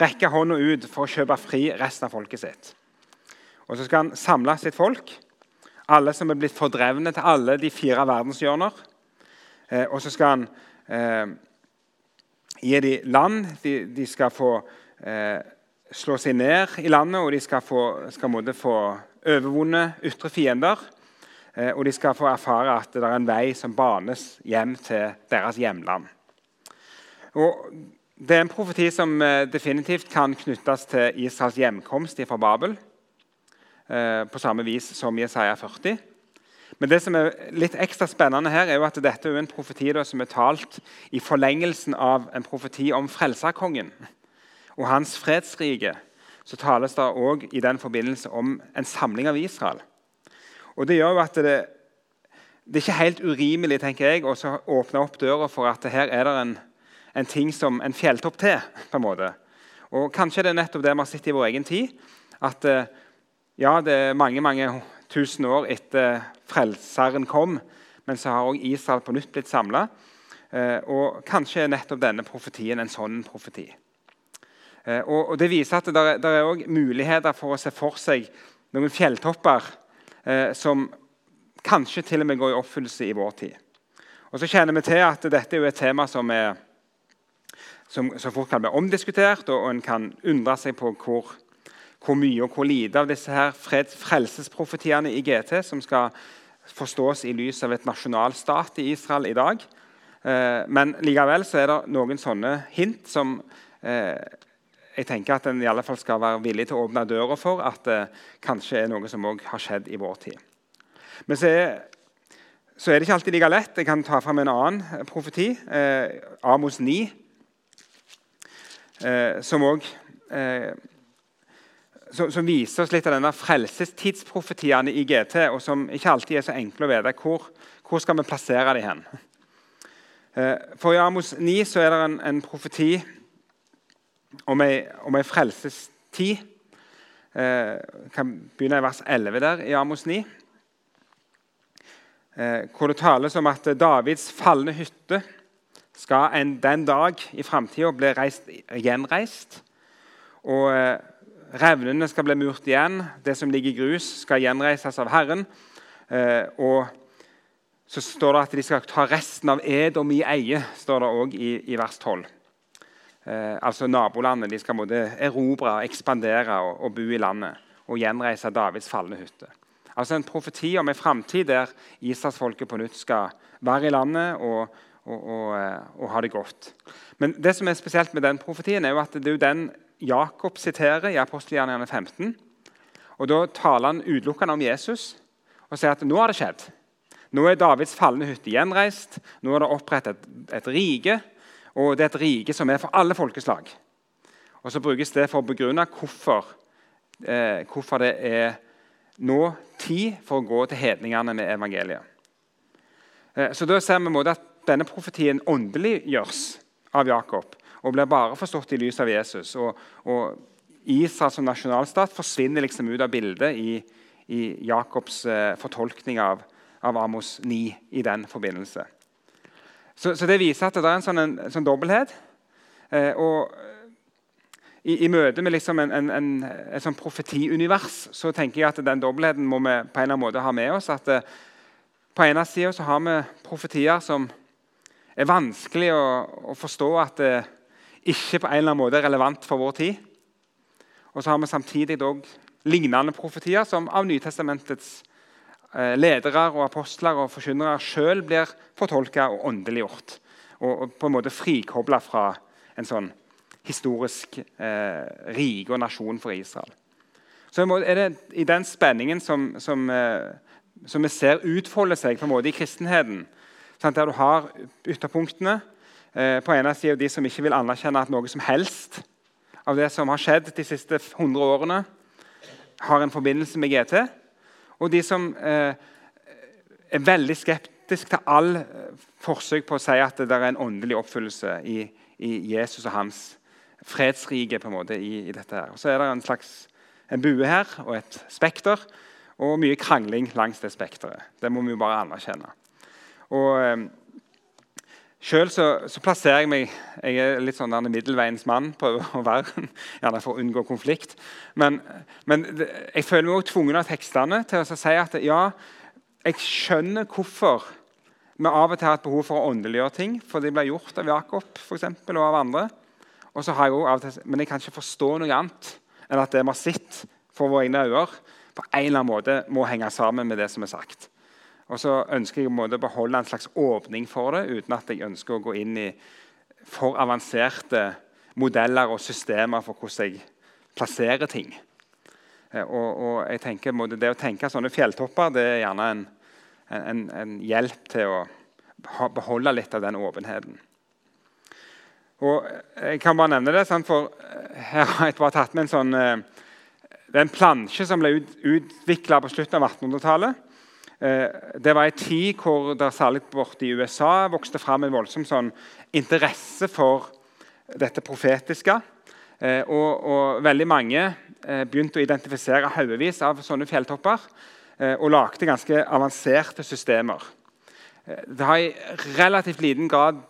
rekke hånda ut for å kjøpe fri resten av folket sitt. Og Så skal han samle sitt folk, alle som er blitt fordrevne til alle de fire verdenshjørner. Eh, og så skal han eh, gir de land. De, de skal få eh, slå seg ned i landet, og de skal få, skal få overvunnet ytre fiender. Eh, og de skal få erfare at det er en vei som banes hjem til deres hjemland. Og det er en profeti som eh, definitivt kan knyttes til Israels hjemkomst fra Babel. Eh, på samme vis som Jesaja 40. Men det som er litt ekstra spennende her, er jo at dette er en profeti da, som er talt i forlengelsen av en profeti om frelserkongen og hans fredsrike. Så tales det òg i den forbindelse om en samling av Israel. Og Det gjør jo at det, det er ikke helt urimelig tenker jeg, å åpne opp døra for at her er det en, en ting som en fjelltopp til. på en måte. Og Kanskje det er nettopp det vi har sett i vår egen tid. At eh, ja, det er mange mange tusen år etter Frelseren kom, men så har også Israel på nytt blitt samla. Eh, og kanskje er nettopp denne profetien en sånn profeti. Eh, og, Det viser at det er, også muligheter for å se for seg noen fjelltopper eh, som kanskje til og med går i oppfyllelse i vår tid. Og så kjenner vi til at Dette er et tema som, er, som, som fort kan bli omdiskutert, og en kan undre seg på hvor hvor mye og hvor lite av disse her frelsesprofetiene i GT som skal forstås i lys av et nasjonalstat i Israel i dag. Eh, men likevel så er det noen sånne hint som eh, jeg tenker at en i alle fall skal være villig til å åpne døra for at det eh, kanskje er noe som òg har skjedd i vår tid. Men så er, så er, det ikke alltid like lett. Jeg kan ta fram en annen profeti, eh, Amos 9, eh, som òg som, som, viser oss litt av denne frelsestidsprofetiene i GT, og som ikke alltid er så enkle å vite. Hvor, hvor skal vi plassere dem hen? Eh, for i Amos 9 så er det en, en profeti om ei, om ei frelsestid. Jeg kan begynne i vers 11 der i Amos 9. Eh, hvor det tales om at Davids falne hytte skal en, den dag i framtida bli reist, gjenreist. Og eh, Revnene skal bli murt igjen. Det som ligger i grus, skal gjenreises av Herren. Eh, og så står det at de skal ta resten av Edom i eie, står det òg i, i, vers 12. Eh, altså nabolandet. De skal både erobre, ekspandere og, og, bo i landet. Og gjenreise Davids falne hytte. Altså En profeti om en framtid der Israelsfolket på nytt skal være i landet og, og, og, ha det godt. Men det som er spesielt med den profetien, er jo at det er den Jakob siterer i apostelgjerningene 15. Og Da taler han utelukkende om Jesus og sier at nå har det skjedd. Nå er Davids falne hytte gjenreist. Nå er det opprettet et, et rike, og det er et rike som er for alle folkeslag. Og Så brukes det for å begrunne hvorfor, eh, hvorfor det er nå tid for å gå til hedningene med evangeliet. Eh, så Da ser vi at denne profetien åndeliggjøres av Jakob og blir bare forstått i lys av Jesus. Og, og Israel som nasjonalstat forsvinner liksom ut av bildet i, i Jakobs eh, fortolkning av, av, Amos 9 i den forbindelse. Så, så, Det viser at det er en sånn, en, en sånn dobbelthet. Eh, og i, i, møte med liksom en, en, et sånn profetiunivers så tenker jeg at den dobbeltheten må vi på en eller annen måte ha med oss. at eh, På ene sida har vi profetier som er vanskelig å, å forstå at eh, ikke på en eller annen måte er relevant for vår tid. Og så har vi samtidig lignende profetier som av Nytestamentets eh, ledere og apostler og forkynnere sjøl blir fortolka og åndeliggjort. Og, på en måte frikobla fra en sånn historisk eh, rike og nasjon for Israel. Så er det i den spenningen som, som, eh, som vi ser utfolde seg på en måte i kristenheten, sant, der du har ytterpunktene på ene sida de som ikke vil anerkjenne at noe som helst av det som har skjedd de siste 100 årene, har en forbindelse med GT. Og de som eh, er veldig skeptiske til all eh, forsøk på å si at det er en åndelig oppfyllelse i, i Jesus og hans fredsrike på en måte i, i dette. her. Og så er det en slags en bue her og et spekter, og mye krangling langs det spekteret. Det må vi jo bare anerkjenne. Og Sjøl så, så, plasserer jeg meg Jeg er litt sånn en middelveiens mann. Prøver å være, gjerne for å unngå konflikt. Men, men jeg føler meg også tvungen av tekstene til å si at ja, jeg skjønner hvorfor vi av og til har et behov for å åndeliggjøre ting. For det blir gjort av Jakob for eksempel, og av andre. Og så har jeg av og til, Men jeg kan ikke forstå noe annet enn at det vi har sett for våre egne øyne, på en eller annen måte må henge sammen med det som er sagt. Og så ønsker jeg å beholde en slags åpning for det, uten at jeg ønsker å gå inn i for avanserte modeller og systemer for hvordan jeg plasserer ting. Eh, og, og jeg tenker, Det å tenke sånne fjelltopper det er gjerne en, en, en hjelp til å beholde litt av den åpenheten. Og Jeg kan bare nevne det, for her har jeg bare tatt med en sånn det er en plansje som ble ut, utvikla på slutten av 1800-tallet. Eh, det var en tid hvor det særlig borte i USA vokste fram en voldsom sånn interesse for dette profetiske. Eh, og, og veldig mange eh, begynte å identifisere haugevis av sånne fjelltopper og lagde ganske avanserte systemer. Det har i relativt liten grad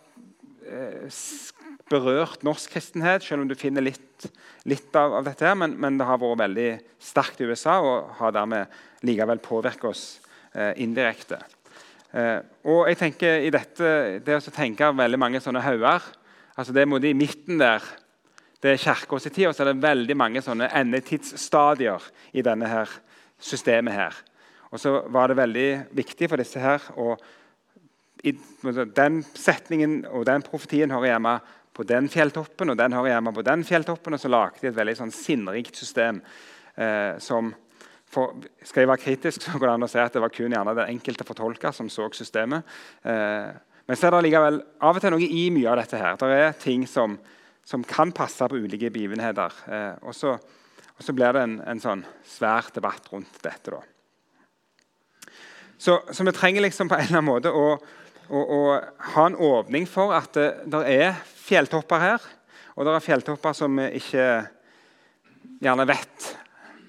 berørt norsk kristenhet, selv om du finner litt, litt av, av, dette. her, men, men, det har vært veldig sterkt i USA og har dermed likevel påvirket oss indirekte. Eh, og jeg tenker i dette, Det å tenke veldig mange sånne hauger altså Det er i midten der. Det er kirkas tid, og så er det veldig mange sånne endetidsstadier i denne her systemet. her. Og så var det veldig viktig for disse her å i, Den setningen og den profetien hører hjemme på den fjelltoppen, og den hører hjemme på den fjelltoppen. Og så lagde de et veldig sånn sinnrikt system eh, som for, Skal jeg være kritisk, så går det an å si at det var kun gjerne den enkelte fortolker som så systemet. Eh, men så er det likevel av og til noe i mye av dette. her. Det er ting som, som kan passe på ulike begivenheter. Eh, og, så, og, så, blir det en, en sånn svær debatt rundt dette. da. Så, så, vi trenger liksom på en eller annen måte å, å, å ha en åpning for at det, det er fjelltopper her. Og det er fjelltopper som vi ikke gjerne vet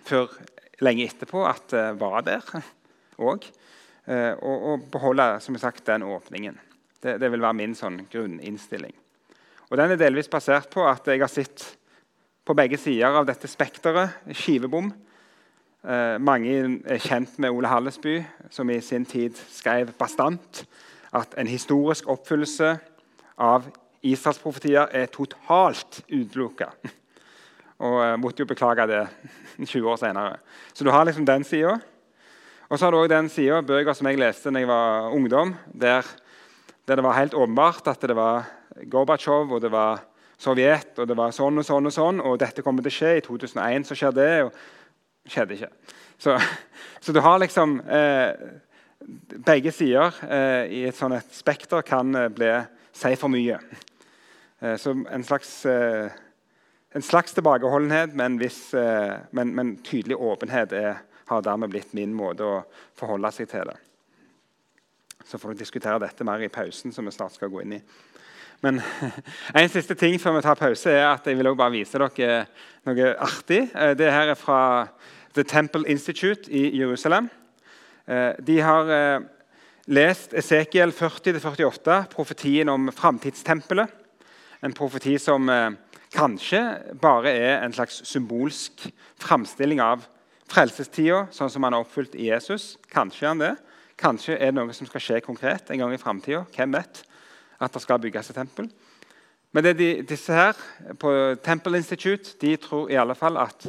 før lenge etterpå at det var der (laughs) òg. Eh, og, og beholde som sagt, den åpningen. Det, det vil være min sånn grunninnstilling. Og Den er delvis basert på at jeg har sett på begge sider av dette spekteret skivebom. Eh, mange er kjent med Ole Hallesby, som i sin tid skrev bastant at en historisk oppfyllelse av Israels profetier er totalt utelukka. (laughs) Og jeg måtte jo beklage det (laughs) 20 år senere. Så du har liksom den sida. Og så har du også den sida bøker som jeg leste da jeg var ungdom, der, der, det var helt åpenbart at det var Gorbatsjov og det var Sovjet og det var sånn og sånn og sånn, og dette kommer til å skje. I 2001 så skjer det, og skjedde ikke. Så, (laughs) så du har liksom eh, Begge sider eh, i et sånt et spekter kan eh, bli, si for mye. Eh, så en slags, eh, en slags tilbakeholdenhet, men, viss, eh, men, men tydelig åpenhet er, har dermed blitt min måte å forholde seg til det. Så får vi diskutere dette mer i pausen, som vi snart skal gå inn i. Men (laughs) En siste ting før vi tar pause, er at jeg vil bare vise dere noe artig. Det her er fra The Temple Institute i Jerusalem. De har lest Esekiel 40-48, profetien om framtidstempelet. En profeti som eh, kanskje bare er en slags symbolsk framstilling av frelsestida, sånn som han er oppfylt i Jesus. Kanskje er han det. Kanskje er det noe som skal skje konkret en gang i framtida. Hvem vet? At det skal bygges et tempel. Men de, disse her på Temple Institute de tror i alle fall at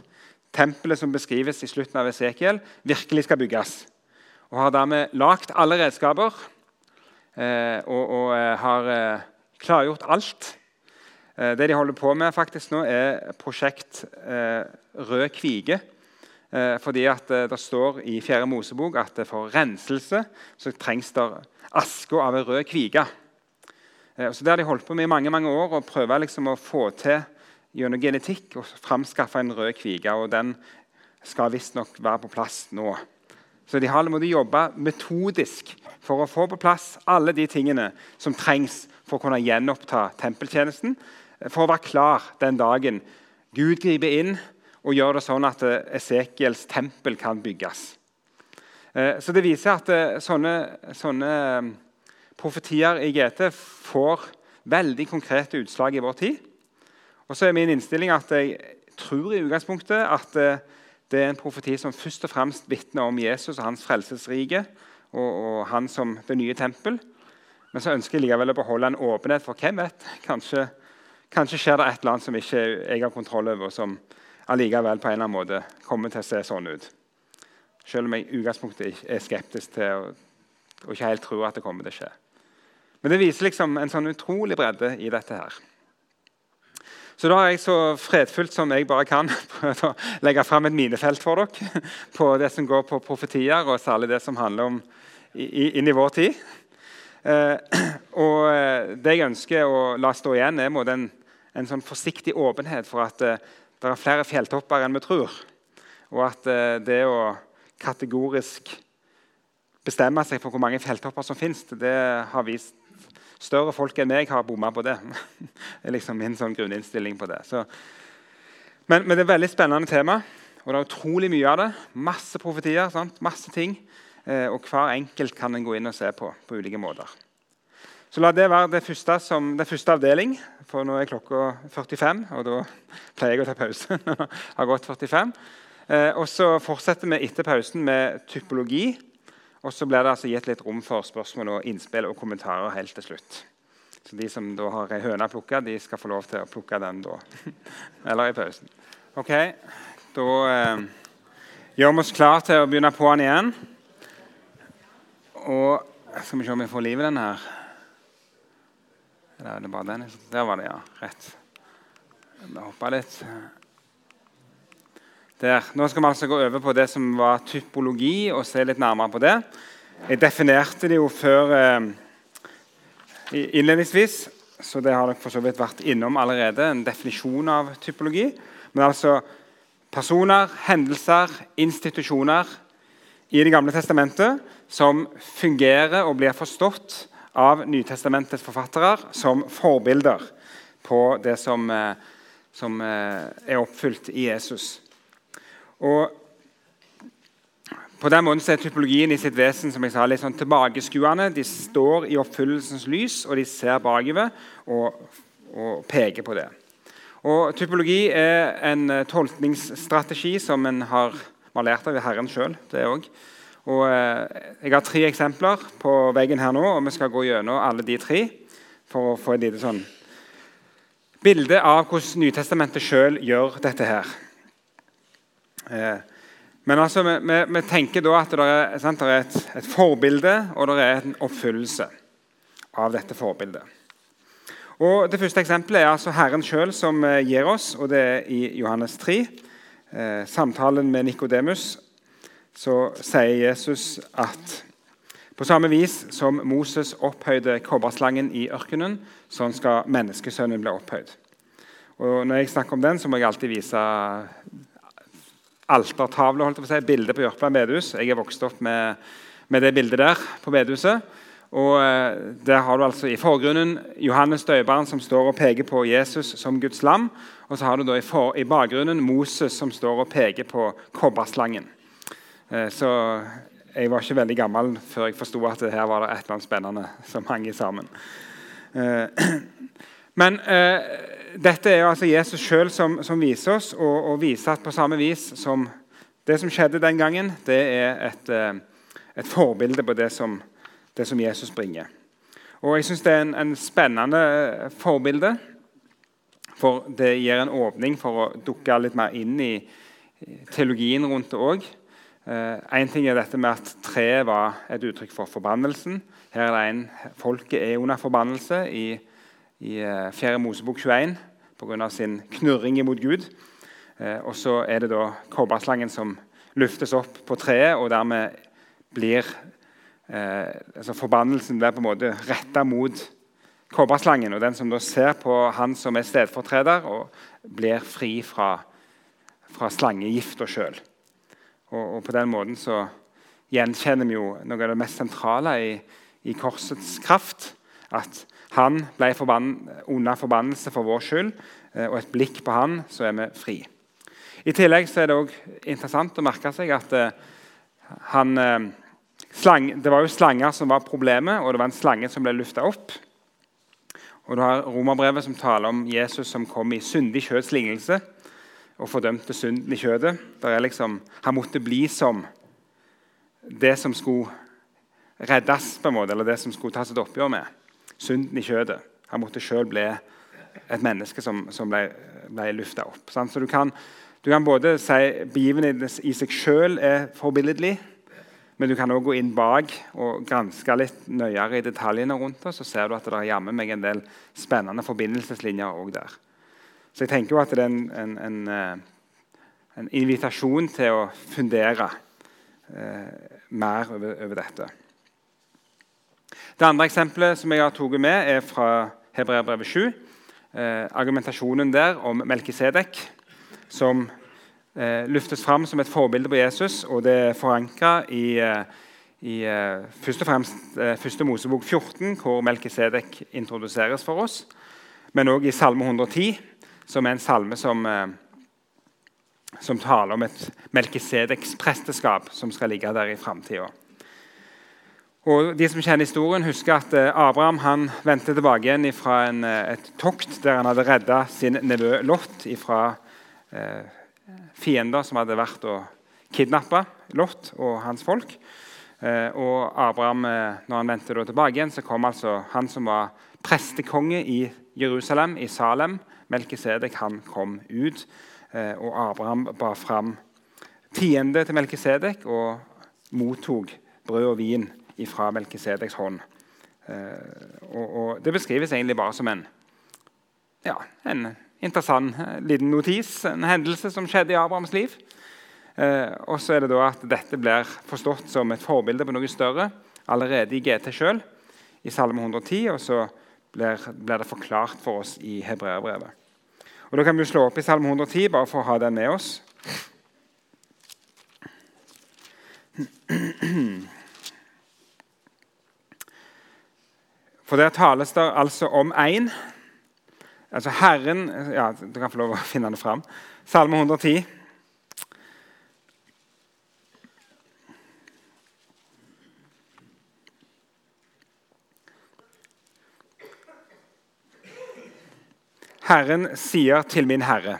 tempelet som beskrives i slutten av Esekiel, virkelig skal bygges. Og har dermed lagd alle redskaper eh, og, og eh, har eh, klargjort alt det de holder på med faktisk nå, er prosjekt eh, Rød kvige. Eh, fordi Det står i 4. Mosebok at for renselse så trengs det aske av en rød kvige. Så Det har de holdt på med i mange mange år og prøver liksom å få til gjennom genetikk å framskaffe en rød kvige. og Den skal visstnok være på plass nå. Så de har måttet metodisk for å få på plass alle de tingene som trengs for å kunne gjenoppta tempeltjenesten for å være klar den dagen Gud griper inn og gjør det sånn at eh, Esekiels tempel kan bygges. Eh, så Det viser at eh, sånne, sånne profetier i GT får veldig konkrete utslag i vår tid. Og så er min innstilling at jeg tror i utgangspunktet at det er en profeti som først og fremst vitner om Jesus og hans frelsesrike og, og han som det nye tempel. Men så ønsker jeg likevel å beholde en åpenhet for hvem vet, kanskje Kanskje skjer det et eller annet som ikke jeg har kontroll over, og som allikevel på en eller annen måte kommer til å se sånn ut. Selv om jeg i utgangspunktet er skeptisk til og, og ikke helt tror at det kommer til å skje. Men det viser liksom en sånn utrolig bredde i dette her. Så da har jeg så fredfullt som jeg bare kan (laughs) prøvd å legge fram et minefelt for dere (laughs) på det som går på profetier, og særlig det som handler om inn i vår tid. Eh, (clears throat) og eh, det jeg ønsker å la stå igjen, er en, en sånn forsiktig åpenhet for at eh, det er flere fjelltopper enn vi tror. Og at eh, det å kategorisk bestemme seg for hvor mange fjelltopper som finnes, det har vist Større folk enn meg har bomma på det. (laughs) det er liksom min sånn grunninnstilling på det. Men, men, det er et veldig spennende tema, og det er utrolig mye av det. Masse profetier, sant? masse ting. Eh, og hver enkelt kan en gå inn og se på på ulike måter. Så La det være det første, som, den første avdeling, for nå er klokka 45. Og da pleier jeg å ta pause. (laughs) har gått 45. Eh, og så fortsetter vi etter pausen med typologi. Og så blir det altså gitt litt rom for spørsmål og innspill og kommentarer helt til slutt. Så De som da har ei høne plukka, de skal få lov til å plukke den da. (laughs) Eller i pausen. Ok, Da eh, gjør vi oss klar til å begynne på den igjen. Og skal vi se om vi får liv i den her. Eller er det bare den? Der var det, ja. Rett. Vi hoppa litt. Der. Nå skal vi altså gå over på det som var typologi, og se litt nærmere på det. Jeg definerte det jo før eh, innledningsvis, så det har dere for så vidt vært innom allerede. En definisjon av typologi. Men altså personer, hendelser, institusjoner i Det gamle testamentet som fungerer og blir forstått av Nytestamentets forfattere som forbilder på det som, eh, som eh, er oppfylt i Jesus. Og på den måten er Typologien i sitt vesen som jeg sa, litt sånn tilbakeskuende. De står i oppfyllelsens lys, og de ser bakover og, og, peker på det. Og Typologi er en eh, tolkningsstrategi som en har, har lært av Herren sjøl. Og eh, Jeg har tre eksempler på veggen her nå, og vi skal gå gjennom alle de tre for å få et lite sånn bilde av hvordan Nytestamentet sjøl gjør dette her. Eh, men altså, vi, vi, vi, tenker da at det er, sant, det er et, et, forbilde og det er en oppfyllelse av dette forbildet. Og Det første eksempelet er altså Herren sjøl som eh, gir oss, og det er i Johannes 3. Eh, samtalen med Nikodemus så sier Jesus at på samme vis som Moses opphøyde kobberslangen i ørkenen, sånn skal menneskesønnen bli opphøyd. Og Når jeg snakker om den, så må jeg alltid vise altertavle, holdt jeg på å si, bildet på Jørpeland bedehus. Jeg er vokst opp med, med, det bildet der på bedehuset. Og eh, Der har du altså i forgrunnen Johannes døperen som står og peker på Jesus som Guds lam. Og så har du da i, for, i bakgrunnen Moses som står og peker på kobberslangen. Eh, så jeg var ikke veldig gammel før jeg forsto at her var det et eller annet spennende som hang sammen. Eh, (clears throat) men eh, dette er altså Jesus sjøl som, som, viser oss, og, og, viser at på samme vis som det som skjedde den gangen, det er et, et forbilde på det som, det som, Jesus bringer. Og Jeg syns det er en, en, spennende forbilde, for det gir en åpning for å dukke litt mer inn i teologien rundt det òg. Én eh, ting er dette med at treet var et uttrykk for forbannelsen. Her er det en, Folket er under forbannelse i i 4. Eh, Mosebok 21 pga. sin knurring imot Gud. Eh, og så er det da kobberslangen som luftes opp på treet, og dermed blir eh, altså Forbannelsen blir på en måte retta mot kobberslangen. Og den som da ser på han som er stedfortreder, og blir fri fra, fra slangegifta sjøl. Og, og, på den måten så gjenkjenner vi jo noe av det mest sentrale i, i korsets kraft. At han ble forbann under forbannelse for vår skyld, eh, og et blikk på han, så er vi fri. I tillegg så er det også interessant å merke seg at eh, han, eh, slang, det var jo slanger som var problemet, og det var en slange som ble lufta opp. Og Du har romerbrevet som taler om Jesus som kom i syndig kjøds lignelse og fordømte synden i kjødet. Liksom, han måtte bli som det som skulle reddes, på en måte, eller det som skulle tas et oppgjør med synden i kjødet. Han måtte sjøl bli et menneske som, som ble, ble lufta opp. Sant? Så du kan, du kan, både si begivenheten i seg sjøl er forbilledlig, men du kan også gå inn bak og granske litt nøyere i detaljene rundt det. Så ser du at det er jammen meg en del spennende forbindelseslinjer òg der. Så jeg tenker jo at det er en, en, en, eh, en invitasjon til å fundere eh, mer over, over, dette. Det andre eksempelet som jeg har tatt med, er fra Hebreerbrevet 7. Eh, argumentasjonen der om Melkisedek, som eh, løftes fram som et forbilde på Jesus, og det er forankra i, eh, i eh, først og fremst første Mosebok 14, hvor Melkisedek introduseres for oss, men òg i Salme 110, som er en salme som, eh, som taler om et Melkisedeks presteskap som skal ligge der i framtida. Og De som kjenner historien, husker at Abraham han vendte tilbake igjen fra en, et tokt der han hadde redda sin nevø Lot fra eh, fiender som hadde vært og kidnappa Lot og hans folk. Eh, og Abraham, eh, når han vendte tilbake igjen, så kom altså han som var prestekonge i Jerusalem, i Salem. Melkisedek kom ut, eh, og Abraham bar fram tiende til Melkisedek og mottok brød og vin fra Melkisedeks hånd. Og, og, Det beskrives egentlig bare som en, ja, en interessant liten notis, en hendelse som skjedde i Abrahams liv. Eh, og så er det da at Dette blir forstått som et forbilde på noe større allerede i GT sjøl, i Salme 110, og så blir, blir, det forklart for oss i Hebreerbrevet. Og Da kan vi jo slå opp i Salme 110 bare for å ha den med oss. For der tales det altså om én. Altså Herren ja, Du kan få lov å finne det fram. Salme 110. Herren sier til min herre,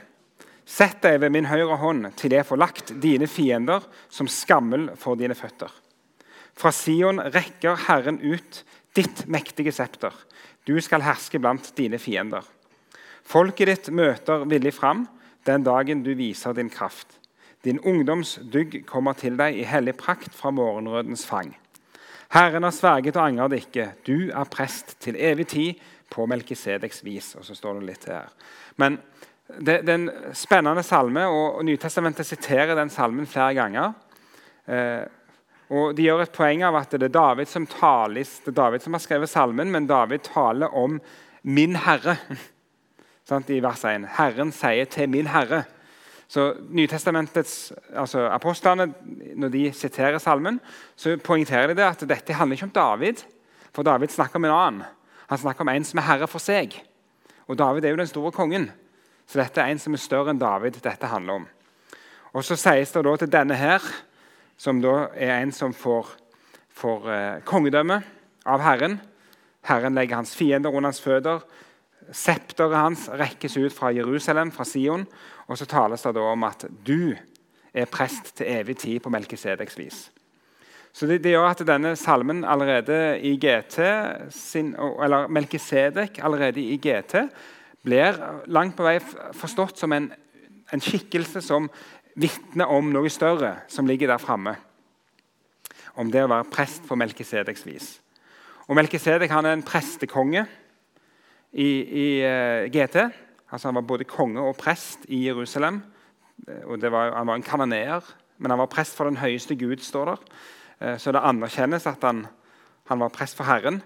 sett deg ved min høyre hånd til jeg får lagt dine fiender som skammel for dine føtter. Fra Sion rekker Herren ut ditt mektige septer. Du skal herske blant dine fiender. Folket ditt møter villig fram den dagen du viser din kraft. Din ungdoms dugg kommer til deg i hellig prakt fra morgenrødens fang. Herren har sverget og angrer det ikke. Du er prest til evig tid på Melkisedeks vis. Og så står det litt her. Men det, det er en spennende salme, og, Nytestamentet siterer den salmen flere ganger. Eh, og De gjør et poeng av at det er David som tales, det er David som har skrevet salmen, men David taler om 'min Herre' (laughs) I vers 1. Herren sier til min Herre. Så Nytestamentets altså Apostlene, når de siterer salmen, så poengterer de det at dette handler ikke om David. For David snakker om en annen. Han snakker om en som er herre for seg. Og David er jo den store kongen. Så dette er en som er større enn David. dette handler om. Og Så sies det da til denne her, som da er en som får, får eh, kongedømme av Herren. Herren legger hans fiender under hans føtter. Septeret hans rekkes ut fra Jerusalem, fra Sion. Og så tales det da om at du er prest til evig tid på Melkisedeks vis. Så det, det, gjør at denne salmen allerede i GT, sin, eller Melkisedek allerede i GT blir langt på vei forstått som en, en skikkelse som vitner om noe større som ligger der framme. Om det å være prest på Melkisedeks vis. Og Melkisedek er en prestekonge i, i uh, eh, GT. Altså Han var både konge og prest i Jerusalem. Og var, han var en kanoneer, men han var prest for den høyeste Gud. står der. Eh, så det anerkjennes at han, han var prest for Herren,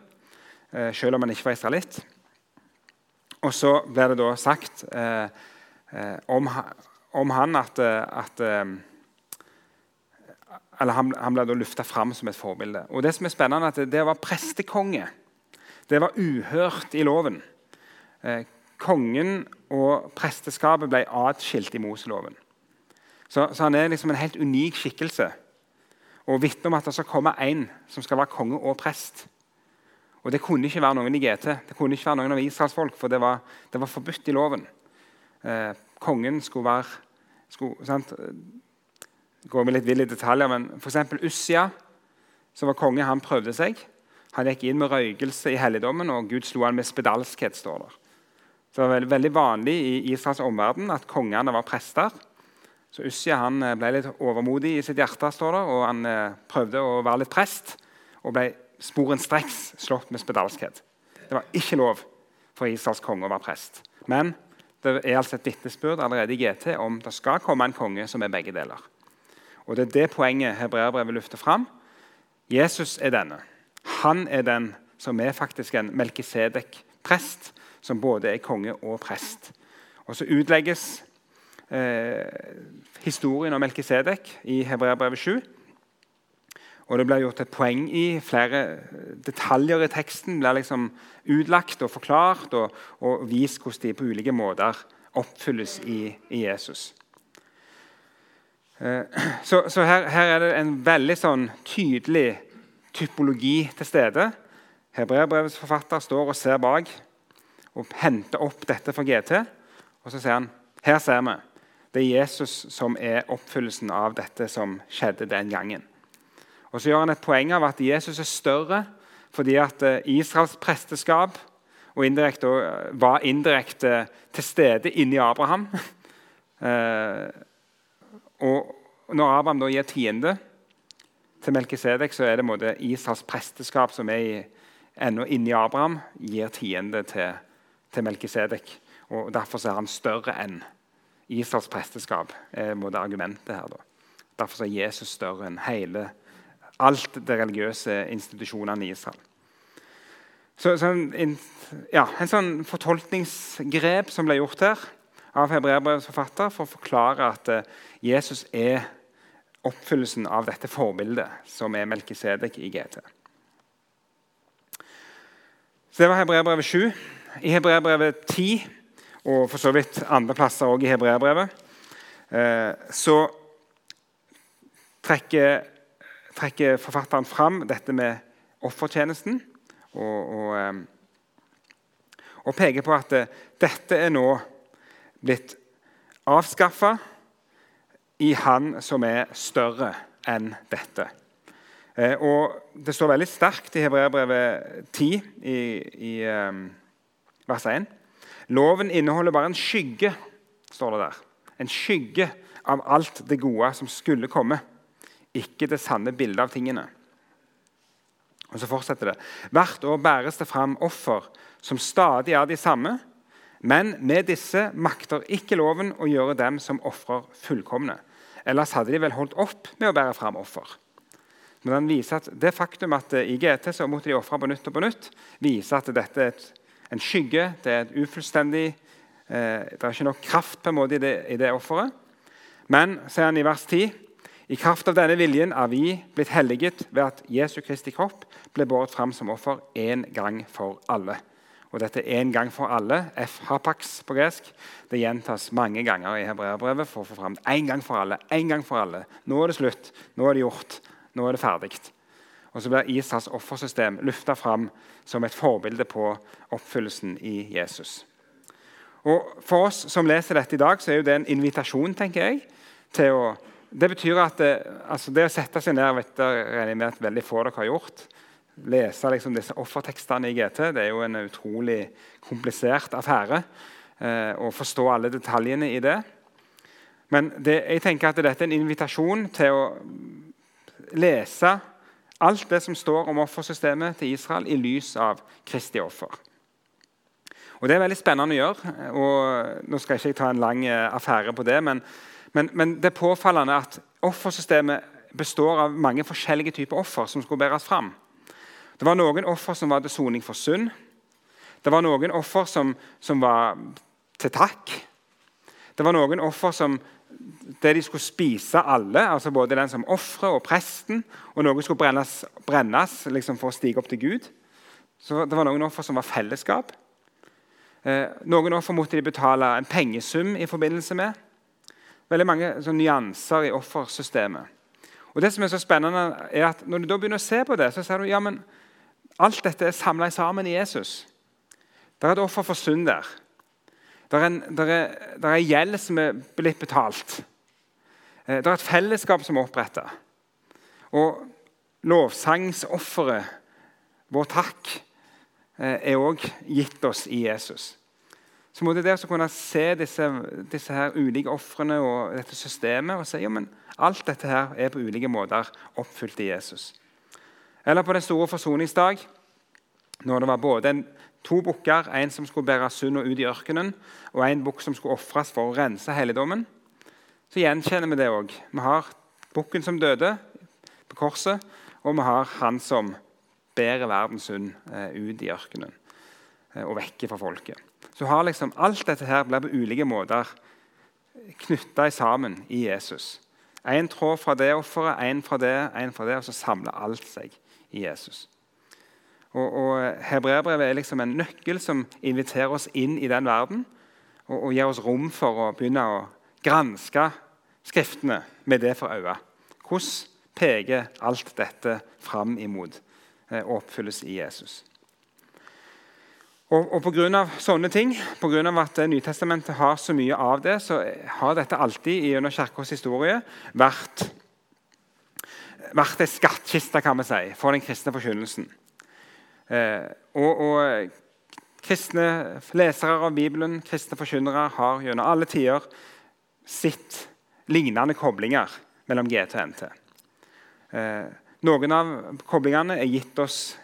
eh, selv om han ikke var israelitt. Og så blir det da sagt eh, om, om, han at, at eller Han, han ble da lufta fram som et forbilde. Og Det som er spennende, er at det, det var prestekonge. Det var uhørt i loven. Eh, kongen og presteskapet ble atskilt i Moseloven. Så, så han er liksom en helt unik skikkelse og vitner om at det skal komme en som skal være konge og prest. Og Det kunne ikke være noen i GT, det kunne ikke være noen av Israels folk, for det var, det var forbudt i loven. Eh, kongen skulle være skulle, sant? går vi litt vill i detaljer, men f.eks. Ussia, som var konge, han prøvde seg. Han gikk inn med røykelse i helligdommen, og Gud slo han med spedalskhet. står der. Det var veldig vanlig i Israels omverden at kongene var prester. Så Ussia han eh, ble litt overmodig i sitt hjerte, står det, og han eh, prøvde å være litt prest. Og ble sporenstreks slått med spedalskhet. Det var ikke lov for Israels konge å være prest. Men det er altså et vitnesbyrd allerede i GT om det skal komme en konge som er begge deler. Og Det er det poenget hebreerbrevet løfter fram. Jesus er denne. Han er den som er faktisk en Melkisedek-prest, som både er konge og prest. Og Så utlegges eh, historien om Melkisedek i Hebreabrevet 7. Og det blir gjort et poeng i flere detaljer i teksten. blir liksom utlagt og forklart og, og vist hvordan de på ulike måter oppfylles i, i Jesus. Eh, så, så her, her, er det en veldig sånn tydelig typologi til stede. Hebreabrevets forfatter står og ser bak og henter opp dette fra GT. Og så sier han her ser vi. Det er Jesus som er oppfyllelsen av dette som skjedde den gangen. Og så gjør han et poeng av at Jesus er større fordi at eh, Israels presteskap indirekte, eh, var indirekte til stede inni Abraham. (laughs) Eh, og når Abraham da gir tiende til Melkisedek, så er det Israels presteskap som er ennå inni Abraham, gir tiende til, til Melkisedek. Og Derfor er han større enn Israels presteskap. er måte argumentet her. Da. Derfor er Jesus større enn hele alt det religiøse institusjonene i Israel. Så, så en, ja, en sånn fortolkningsgrep som ble gjort her av Hebreerbrevets forfatter for å forklare at uh, Jesus er oppfyllelsen av dette forbildet som er Melkisedek i GT. Så Det var Hebreerbrevet 7. I Hebreabrevet 10, og for så vidt andre plasser også i Hebreerbrevet, uh, så trekker trekker forfatteren fram dette med offertjenesten. Og, og, ehm, og, peker på at eh, dette er nå blitt avskaffa i Han som er større enn dette. Eh, og Det står veldig sterkt i Hebreabrevet 10, i, i vers 1. Loven inneholder bare en skygge, står det der. En skygge av alt det gode som skulle komme ikke det sanne bildet av tingene. Og så fortsetter det. Hvert år bæres det fram offer som stadig er de samme. Men med disse makter ikke loven å gjøre dem som ofrer, fullkomne. Ellers hadde de vel holdt opp med å bære fram offer. Men den viser at Det faktum at i GT så måtte de ofre på nytt og på nytt, viser at dette er et, en skygge, det er et ufullstendig eh, Det er ikke nok kraft på en måte i det, det offeret. Men, sier han i vers 10, i kraft av denne viljen er vi blitt helliget ved at Jesu Kristi kropp ble båret fram som offer én gang for alle. Og dette én gang for alle, f hapax på gresk, det gjentas mange ganger i hebreerbrevet for å få fram én gang for alle. En gang for alle. Nå er det slutt. Nå er det gjort. Nå er det ferdig. Og så blir Isas offersystem løfta fram som et forbilde på oppfyllelsen i Jesus. Og For oss som leser dette i dag, så er det en invitasjon tenker jeg, til å det betyr at det, altså det å sette seg ned vet jeg med at veldig få dere har gjort. Lese liksom disse offertekstene i GT det er jo en utrolig komplisert affære. Eh, å forstå alle detaljene i det. Men det, jeg tenker at dette er en invitasjon til å lese alt det som står om offersystemet til Israel i lys av Kristi offer. Og Det er veldig spennende å gjøre. og Nå skal jeg ikke ta en lang eh, affære på det, men men, men, det er påfallende at offersystemet består av mange forskjellige typer offer som skulle bæres fram. Det var noen offer som var til soning for synd. Det var noen offer som, som, var til takk. Det var noen offer som det de skulle spise alle, altså både den som ofrer og presten. Og noe skulle brennes, brennes liksom for å stige opp til Gud. Så Det var noen offer som var fellesskap. Eh, noen offer måtte de betale en pengesum i forbindelse med veldig mange sånn, nyanser i offersystemet. Og det som er så spennende er at Når du da begynner å se på det, så ser du ja, alt dette er samla sammen i Jesus. Det er et offer for synd der. Det er, en, det er, det er gjeld som er blitt betalt. Eh, det er et fellesskap som er oppretta. Og lovsangsofferet, vår takk, eh, er òg gitt oss i Jesus. Så måtte det å kunne se disse, disse her ulike ofrene og dette systemet og si ja, men alt dette her er på ulike måter oppfylt i Jesus. Eller på den store forsoningsdag, når det var både en To bukker, en som skulle bære sunda ut i ørkenen, og en bukk som skulle ofres for å rense helligdommen. Så gjenkjenner vi det òg. Vi har bukken som døde på korset, og vi har han som bærer verdens synd eh, ut i ørkenen eh, og vekke fra folket. Så har liksom alt dette her blir på ulike måter knytta sammen i Jesus. Én tråd fra det offeret, én fra det, én fra det, og så samler alt seg i Jesus. Og, og Hebreerbrevet er liksom en nøkkel som inviterer oss inn i den verden og, og gir oss rom for å begynne å granske Skriftene med det for øye. Hvordan peker alt dette fram imot eh, og oppfylles i Jesus? Og, og Pga. sånne ting, på grunn av at Nytestamentet har så mye av det, så har dette alltid gjennom Kirkens historie vært, vært en skattkiste kan vi si, for den kristne forkynnelsen. Eh, og, og, kristne lesere av Bibelen, kristne forkynnere, har gjennom alle tider sett lignende koblinger mellom GT og NT. Eh, noen av koblingene er gitt oss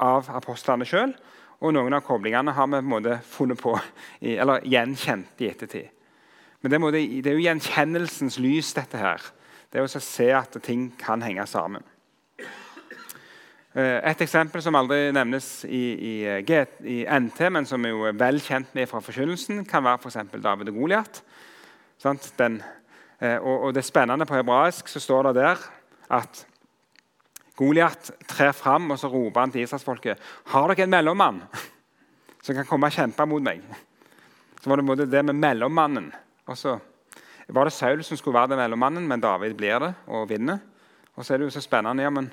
av apostlene sjøl. Og noen av koblingene har vi på en måte funnet på, eller gjenkjent i ettertid. Men det, måte, det er jo gjenkjennelsens lys, dette her. Det er å se at ting kan henge sammen. Eh, et eksempel som aldri nevnes i, i, i NT, men som er vel kjent med fra forkynnelsen, kan være f.eks. David og Goliat. Eh, og, og, det spennende på hebraisk så står det der at Goliat trer fram og så roper han til Israelsfolket har dere en mellommann som kan komme og kjempe mot meg. Så var det det med mellommannen. Og så var det Saul som skulle være den mellommannen, men David blir det og vinner. Og så er det jo så spennende. ja, men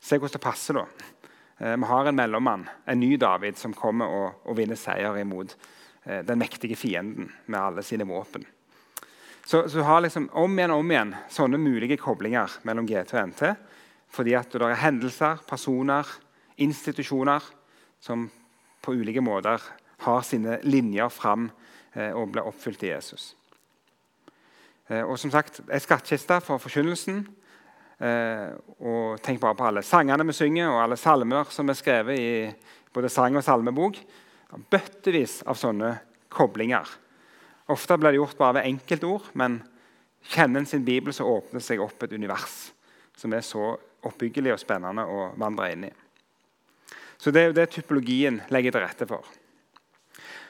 Se hvordan det passer, da. Eh, vi har en mellommann, en ny David, som kommer og, og vinner seier imot eh, den mektige fienden med alle sine våpen. Så, så har liksom om igjen og om igjen sånne mulige koblinger mellom GT og NT fordi at det er hendelser, personer, institusjoner som på ulike måter har sine linjer fram eh, og blir oppfylt i Jesus. Og som sagt, Ei skattkiste for forkynnelsen. Eh, og Tenk bare på alle sangene vi synger, og alle salmer som er skrevet i både sang og salmebok. Bøttevis av sånne koblinger. Ofte blir det gjort bare ved enkeltord, men kjenner en sin bibel, så åpner seg opp et univers som er så oppbyggelig og spennende å vandre inn i. Så Det er jo det typologien legger til rette for.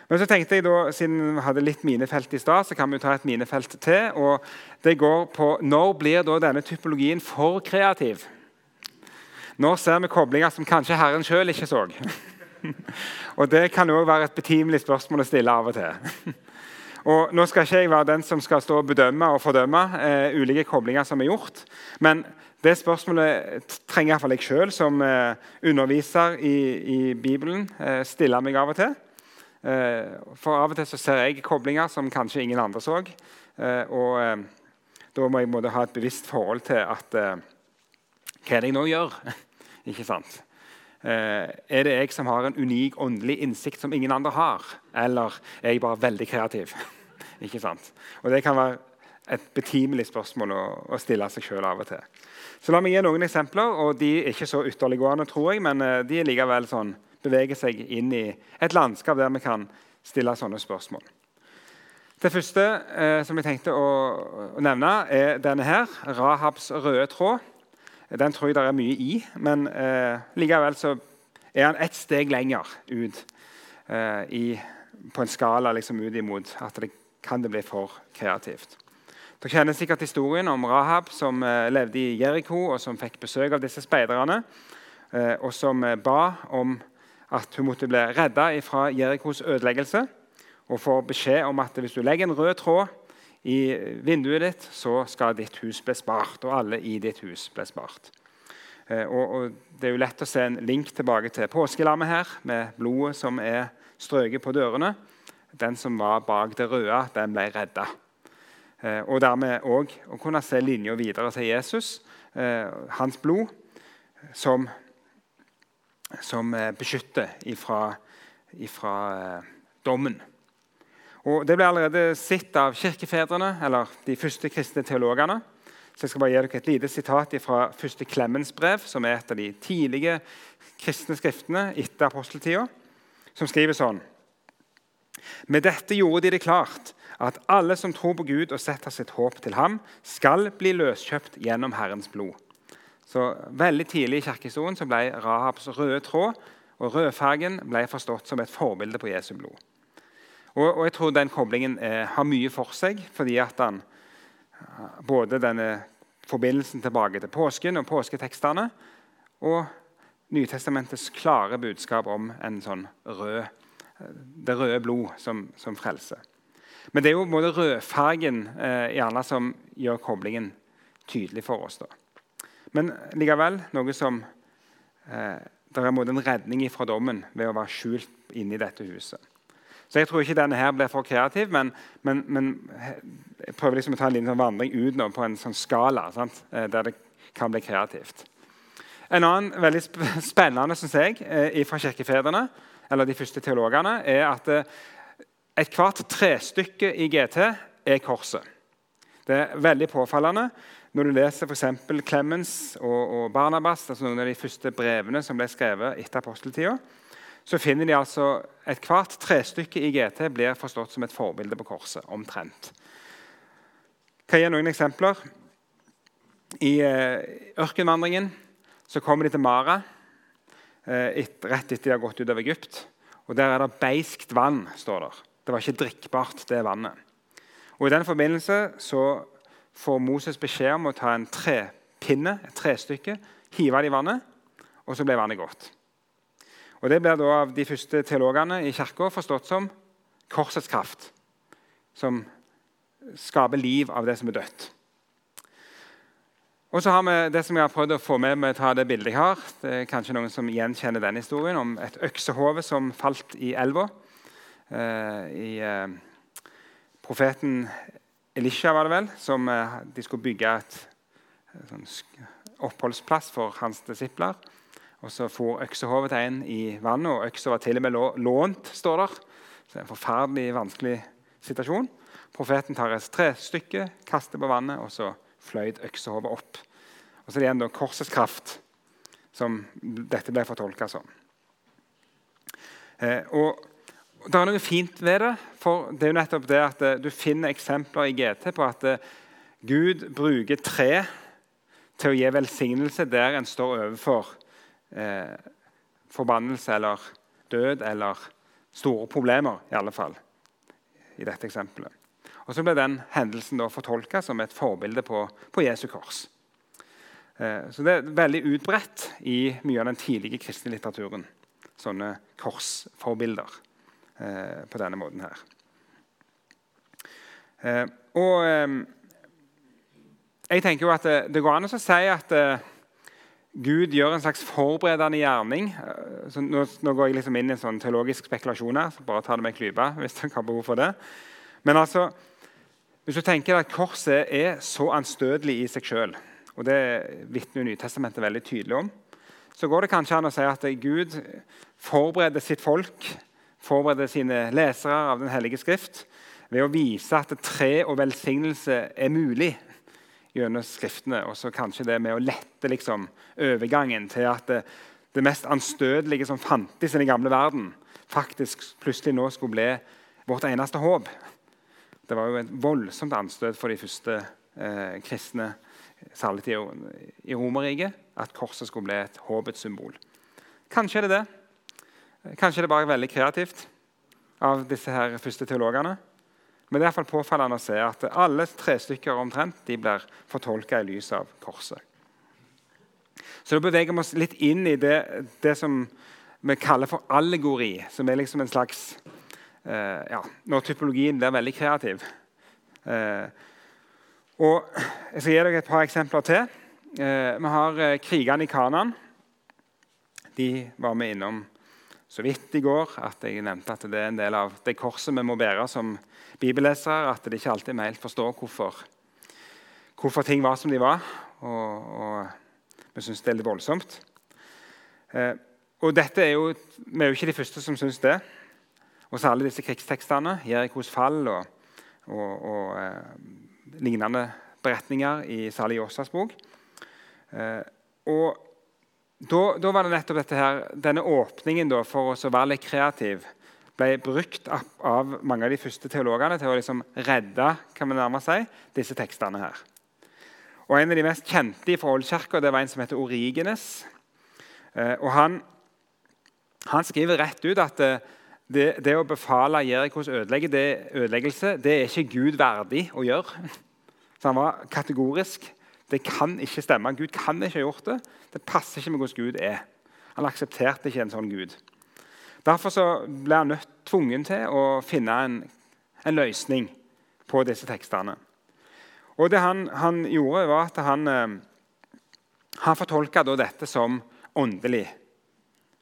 Men så tenkte jeg da, Siden vi hadde litt minefelt i stad, så kan vi ta et minefelt til. og Det går på når blir da denne typologien for kreativ? Når ser vi koblinger som kanskje Herren sjøl ikke så? (laughs) og Det kan òg være et betimelig spørsmål å stille av og til. (laughs) Og Nå skal ikke jeg være den som skal stå og bedømme og fordømme eh, ulike koblinger som er gjort. Men det spørsmålet trenger iallfall jeg sjøl som eh, underviser i, i Bibelen eh, stille meg av og til. Eh, for av og til så ser jeg koblinger som kanskje ingen andre så. Eh, og eh, da må jeg måtte ha et bevisst forhold til at Hva er det jeg nå gjør? (laughs) Ikke sant? er det jeg som har en unik åndelig innsikt som ingen andre har? Eller er jeg bare veldig kreativ? (laughs) Ikke sant? Og Det kan være et betimelig spørsmål å, stille seg sjøl av og til. Så La meg gi noen eksempler. og De er ikke så ytterliggående, tror jeg, men de er likevel sånn, beveger seg inn i et landskap der vi kan stille sånne spørsmål. Det første eh, som jeg tenkte å, å, nevne, er denne her. Rahabs røde tråd. Den tror jeg det er mye i, men eh, likevel så er han ett steg lenger ut eh, i, på en skala liksom ut imot at det kan det bli for kreativt. Dere kjenner sikkert historien om Rahab som eh, levde i Jeriko, og som fikk besøk av disse speiderne, eh, og som eh, ba om at hun måtte bli redda fra Jerikos ødeleggelse. Og får beskjed om at hvis du legger en rød tråd i vinduet ditt, så skal ditt hus bli spart, og alle i ditt hus bli spart. Og, og Det er jo lett å se en link tilbake til påskelammet her, med blodet som er strøket på dørene. Den som var bak det røde, den ble redda. Eh, og dermed òg å kunne se linja videre til Jesus, eh, hans blod, som, som eh, beskytter ifra, ifra dommen. Og Det ble allerede sett av kirkefedrene, eller de første kristne teologene. Så jeg skal bare gi dere et lite sitat fra første Clemens brev, som er et av de tidlige kristne skriftene etter aposteltida. som skriver sånn Med dette gjorde de det klart at alle som tror på Gud og setter sitt håp til ham, skal bli løskjøpt gjennom Herrens blod. Så Veldig tidlig i kirkehistorien ble Rahabs røde tråd og rødfargen ble forstått som et forbilde på Jesu blod. Og, og jeg tror den koblingen eh, har mye for seg, fordi at den, både denne forbindelsen tilbake til påsken og påsketekstene og Nytestamentets klare budskap om en sånn rød, det røde blod som, som frelser. Men det er jo både rødfargen eh, som gjør koblingen tydelig for oss. da. Men likevel noe som eh, Det er en redning fra dommen ved å være skjult inne i dette huset. Så Jeg tror ikke denne her blir for kreativ, men, men, men jeg prøver liksom å ta en liten sånn vandring ut nå på en sånn skala sant? Eh, der det kan bli kreativt. En annen veldig spennende synes jeg, eh, fra kirkefedrene, eller de første teologene, er at eh, ethvert trestykke i GT er korset. Det er veldig påfallende når du leser f.eks. Clemens og, og, Barnabas, altså noen av de første brevene som ble skrevet etter aposteltida, så finner de altså ethvert trestykke i GT blir forstått som et forbilde på korset. omtrent. Kan jeg gi noen eksempler? I eh, ørkenvandringen så kommer de til Mara eh, et, rett etter de har gått ut av Egypt. Og Der er det beiskt vann. står der. Det var ikke drikkbart, det vannet. Og I den forbindelse så får Moses beskjed om å ta en trepinne, et trestykke, hive det i vannet, og så ble vannet godt. Og Det blir da av de første teologene i kirka forstått som korsets kraft, som skaper liv av det som er dødt. Og så har vi det som jeg har prøvd å få med å ta det bildet jeg har. Det er kanskje noen som gjenkjenner denne historien om et øksehove som falt i elva. Eh, i eh, profeten Elisha var det vel, som eh, de skulle bygge et sånn oppholdsplass for hans disipler. Og Så for øksehovet til en i vannet, og øksa var til og med lånt. står der. Så det er En forferdelig vanskelig situasjon. Profeten tar et trestykke, kaster på vannet, og så fløyt øksehovet opp. Og så er det igjen da korsets kraft som dette ble fortolka som. Eh, og det er noe fint ved det. for det er jo nettopp det at eh, Du finner eksempler i GT på at eh, Gud bruker tre til å gi velsignelse der en står overfor eh, forbannelse eller død eller store problemer, i alle fall. I dette eksempelet. Og Så ble den hendelsen da fortolka som et forbilde på, på Jesu kors. Eh, så Det er veldig utbredt i mye av den tidlige kristne litteraturen. Sånne korsforbilder. Eh, på denne måten her. Eh, og eh, jeg tenker jo at det, det, går an å si at Gud gjør en slags forberedende gjerning. Nå, nå, går jeg liksom inn i en sånn teologisk spekulasjon her, så bare ta det med en (laughs) hvis dere har behov for det. Men altså, hvis du tenker at korset er så anstøtelig i seg sjøl, og det vitner Nytestamentet veldig tydelig om, så går det kanskje an å si at Gud forbereder sitt folk forberede sine lesere av Den hellige skrift ved å vise at tre og velsignelse er mulig gjennom Skriftene. Og så kanskje det med å lette liksom, overgangen til at det, det mest anstøtelige som fantes i den gamle verden, faktisk plutselig nå skulle bli vårt eneste håp. Det var jo et voldsomt anstøt for de første eh, kristne, særlig i Romerriket, at korset skulle bli et håpets symbol. Kanskje er det det. Kanskje det bare er veldig kreativt av disse her første teologene. Men det er i hvert fall påfallende å se at alle tre stykker omtrent de blir fortolka i lys av korset. Så da beveger vi oss litt inn i det, det som vi kaller for allegori. Som er liksom en slags eh, ja, Når typologien blir veldig kreativ. Eh, og Jeg skal gi dere et par eksempler til. Eh, vi har eh, krigene i Kanan. De var vi innom så vidt i går at jeg nevnte at det er en del av det korset vi må bære som bibellesere. At det ikke alltid vi helt forstår hvorfor, hvorfor, ting var som de var. Og, og vi syns det er litt voldsomt. Eh, og dette er jo, Vi er jo ikke de første som syns det. Og alle disse krigstekstene, Jerikos fall og, og, og eh, lignende beretninger i særlig Åsas bok. Eh, og da, da, var det nettopp dette her, denne åpningen da, for å være litt kreativ ble brukt av, mange av de første teologene til å liksom redde kan man nærme si, disse tekstene. her. Og En av de mest kjente i forholdskirka var en som heter Origenes. Eh, og han, han, skriver rett ut at det, det, det å befale Jerikos ødelegge, det, ødeleggelse det er ikke Gud verdig å gjøre. (laughs) Så han var kategorisk. Det kan ikke stemme. Gud kan ikke ha gjort det. Det passer ikke med hvordan Gud er. Han aksepterte ikke en sånn Gud. Derfor så ble han nødt, tvungen til å finne en, en løsning på disse tekstene. Og Det han, han gjorde, var at han, eh, han fortolka dette som åndelig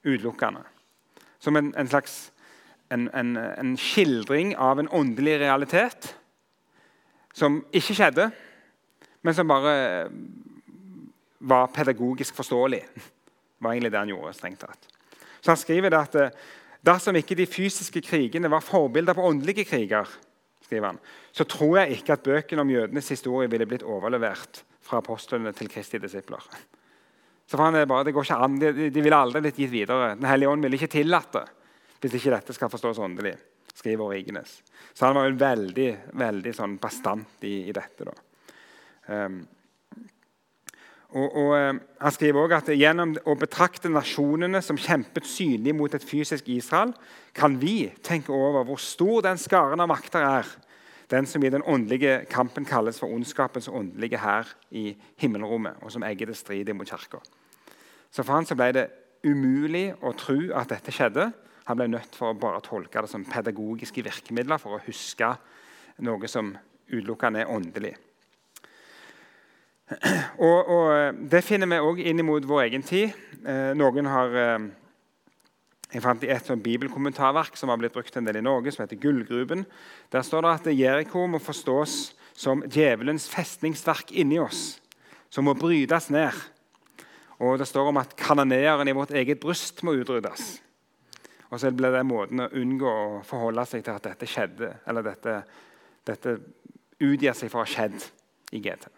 utelukkende. Som en, en slags en, en, skildring av en åndelig realitet som ikke skjedde, men som bare var pedagogisk forståelig. Var egentlig det han gjorde. strengt tatt. Så Han skriver det at eh, dersom ikke de fysiske krigene var forbilder på åndelige kriger, skriver han, så tror jeg ikke at bøkene om jødenes historie ville blitt overlevert fra apostlene til Kristi disipler. Så for han er bare, det går ikke an, De, de ville aldri blitt gitt videre. Den hellige ånd ville ikke tillatt det hvis ikke dette skal forstås åndelig. skriver Origenes. Så han var jo veldig, veldig sånn bastant i, i dette. da. Um, og, og um, Han skriver også at gjennom å betrakte nasjonene som kjempet synlig mot et fysisk Israel, kan vi tenke over hvor stor den skaren av makter er, den som i den åndelige kampen kalles for ondskapens åndelige hær i himmelrommet, og som egger det strider mot kirka. Så for han så ble det umulig å tro at dette skjedde. Han ble nødt for å bare tolke det som pedagogiske virkemidler for å huske noe som utelukkende er åndelig. Og, og, eh, Det finner vi òg inn mot vår egen tid. Eh, noen har eh, Jeg fant i et bibelkommentarverk som har blitt brukt en del i Norge, som heter Gullgruben. Der står det at Jeriko må forstås som djevelens festningsverk inni oss, som må brytes ned. Og Det står om at kanoneeren i vårt eget bryst må utryddes. Og så blir det måten å unngå å forholde seg til at dette skjedde, eller dette, dette utgir seg for å ha skjedd i GT.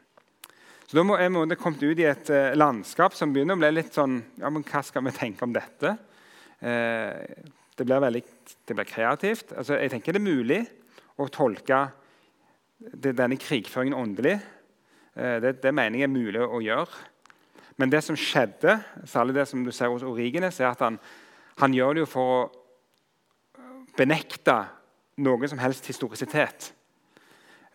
Så Da må jeg kommet ut i et eh, landskap som begynner å bli litt sånn ja, men Hva skal vi tenke om dette? Eh, det, blir veldig, det blir kreativt. Altså, jeg tenker det er mulig å tolke det, denne krigføringen åndelig. Eh, det, det, mener jeg er mulig å gjøre. Men det som skjedde, særlig det som du ser hos Origenes, er at han, han gjør det jo for å benekte noe som helst historisitet.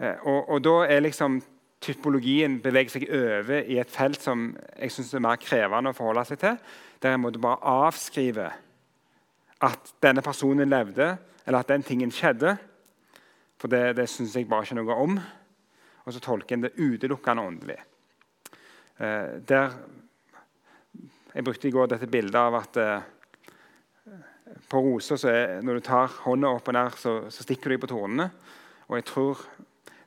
Eh, og, og da er liksom typologien beveger seg over i et felt som jeg synes er mer krevende å forholde seg til. Der jeg måtte bare avskrive at denne personen levde, eller at den tingen skjedde. For det, det syns jeg bare ikke noe om. Og så tolker en det utelukkende åndelig. Eh, der, jeg brukte i går dette bildet av at eh, på roser når du tar hånda opp og ned, så, så stikker du på tornene. Og jeg tror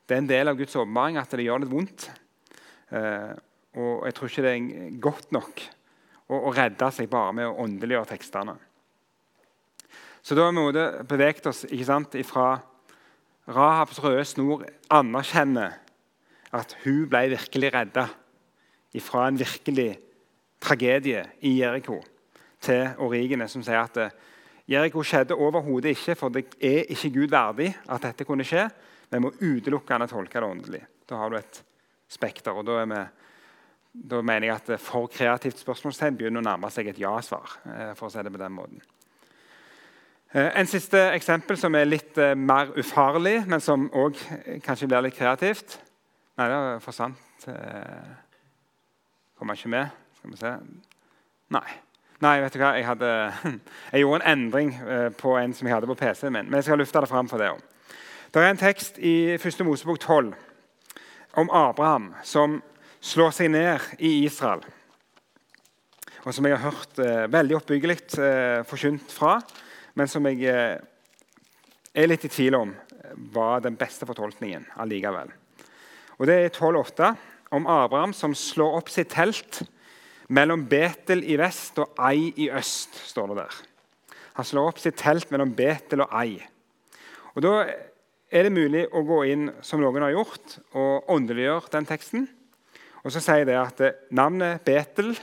det er en del av Guds åpenbaring at det gjør litt vondt. Eh, og jeg tror ikke det er godt nok å, å redde seg bare med å åndeliggjøre tekstene. Så da har vi beveget oss ikke sant, fra Rahabs røde snor anerkjenner at hun ble virkelig redda fra en virkelig tragedie i Jeriko, til Origene, som sier at Jeriko skjedde overhodet ikke, for det er ikke Gud verdig at dette kunne skje. Vi må utelukkende tolke det åndelig. Da har du et spekter. og da, vi, da mener jeg at for kreativt spørsmålstegn begynner å nærme seg et ja-svar. Eh, for å si det på den måten. Eh, en siste eksempel som er litt eh, mer ufarlig, men som òg kanskje blir litt kreativt. Nei, det forsvant. Kommer ikke med. Skal vi se. Nei. Nei, vet du hva? Jeg, hadde, (laughs) jeg gjorde en endring på en som jeg hadde på PC-en min. Men jeg skal lufte det fram for det òg. Det er en tekst i 1. Mosebok 12 om Abraham som slår seg ned i Israel. Og som jeg har hørt eh, veldig oppbyggelig eh, forkynt fra, men som jeg eh, er litt i tvil om var den beste fortolkningen allikevel. Og Det er 12,8 om Abraham som slår opp sitt telt mellom Betel i vest og Ei i øst. står det der. Han slår opp sitt telt mellom Betel og Ei. Og Da er det mulig å gå inn som noen har gjort, og åndeliggjøre den teksten. Og så sier det at navnet Betel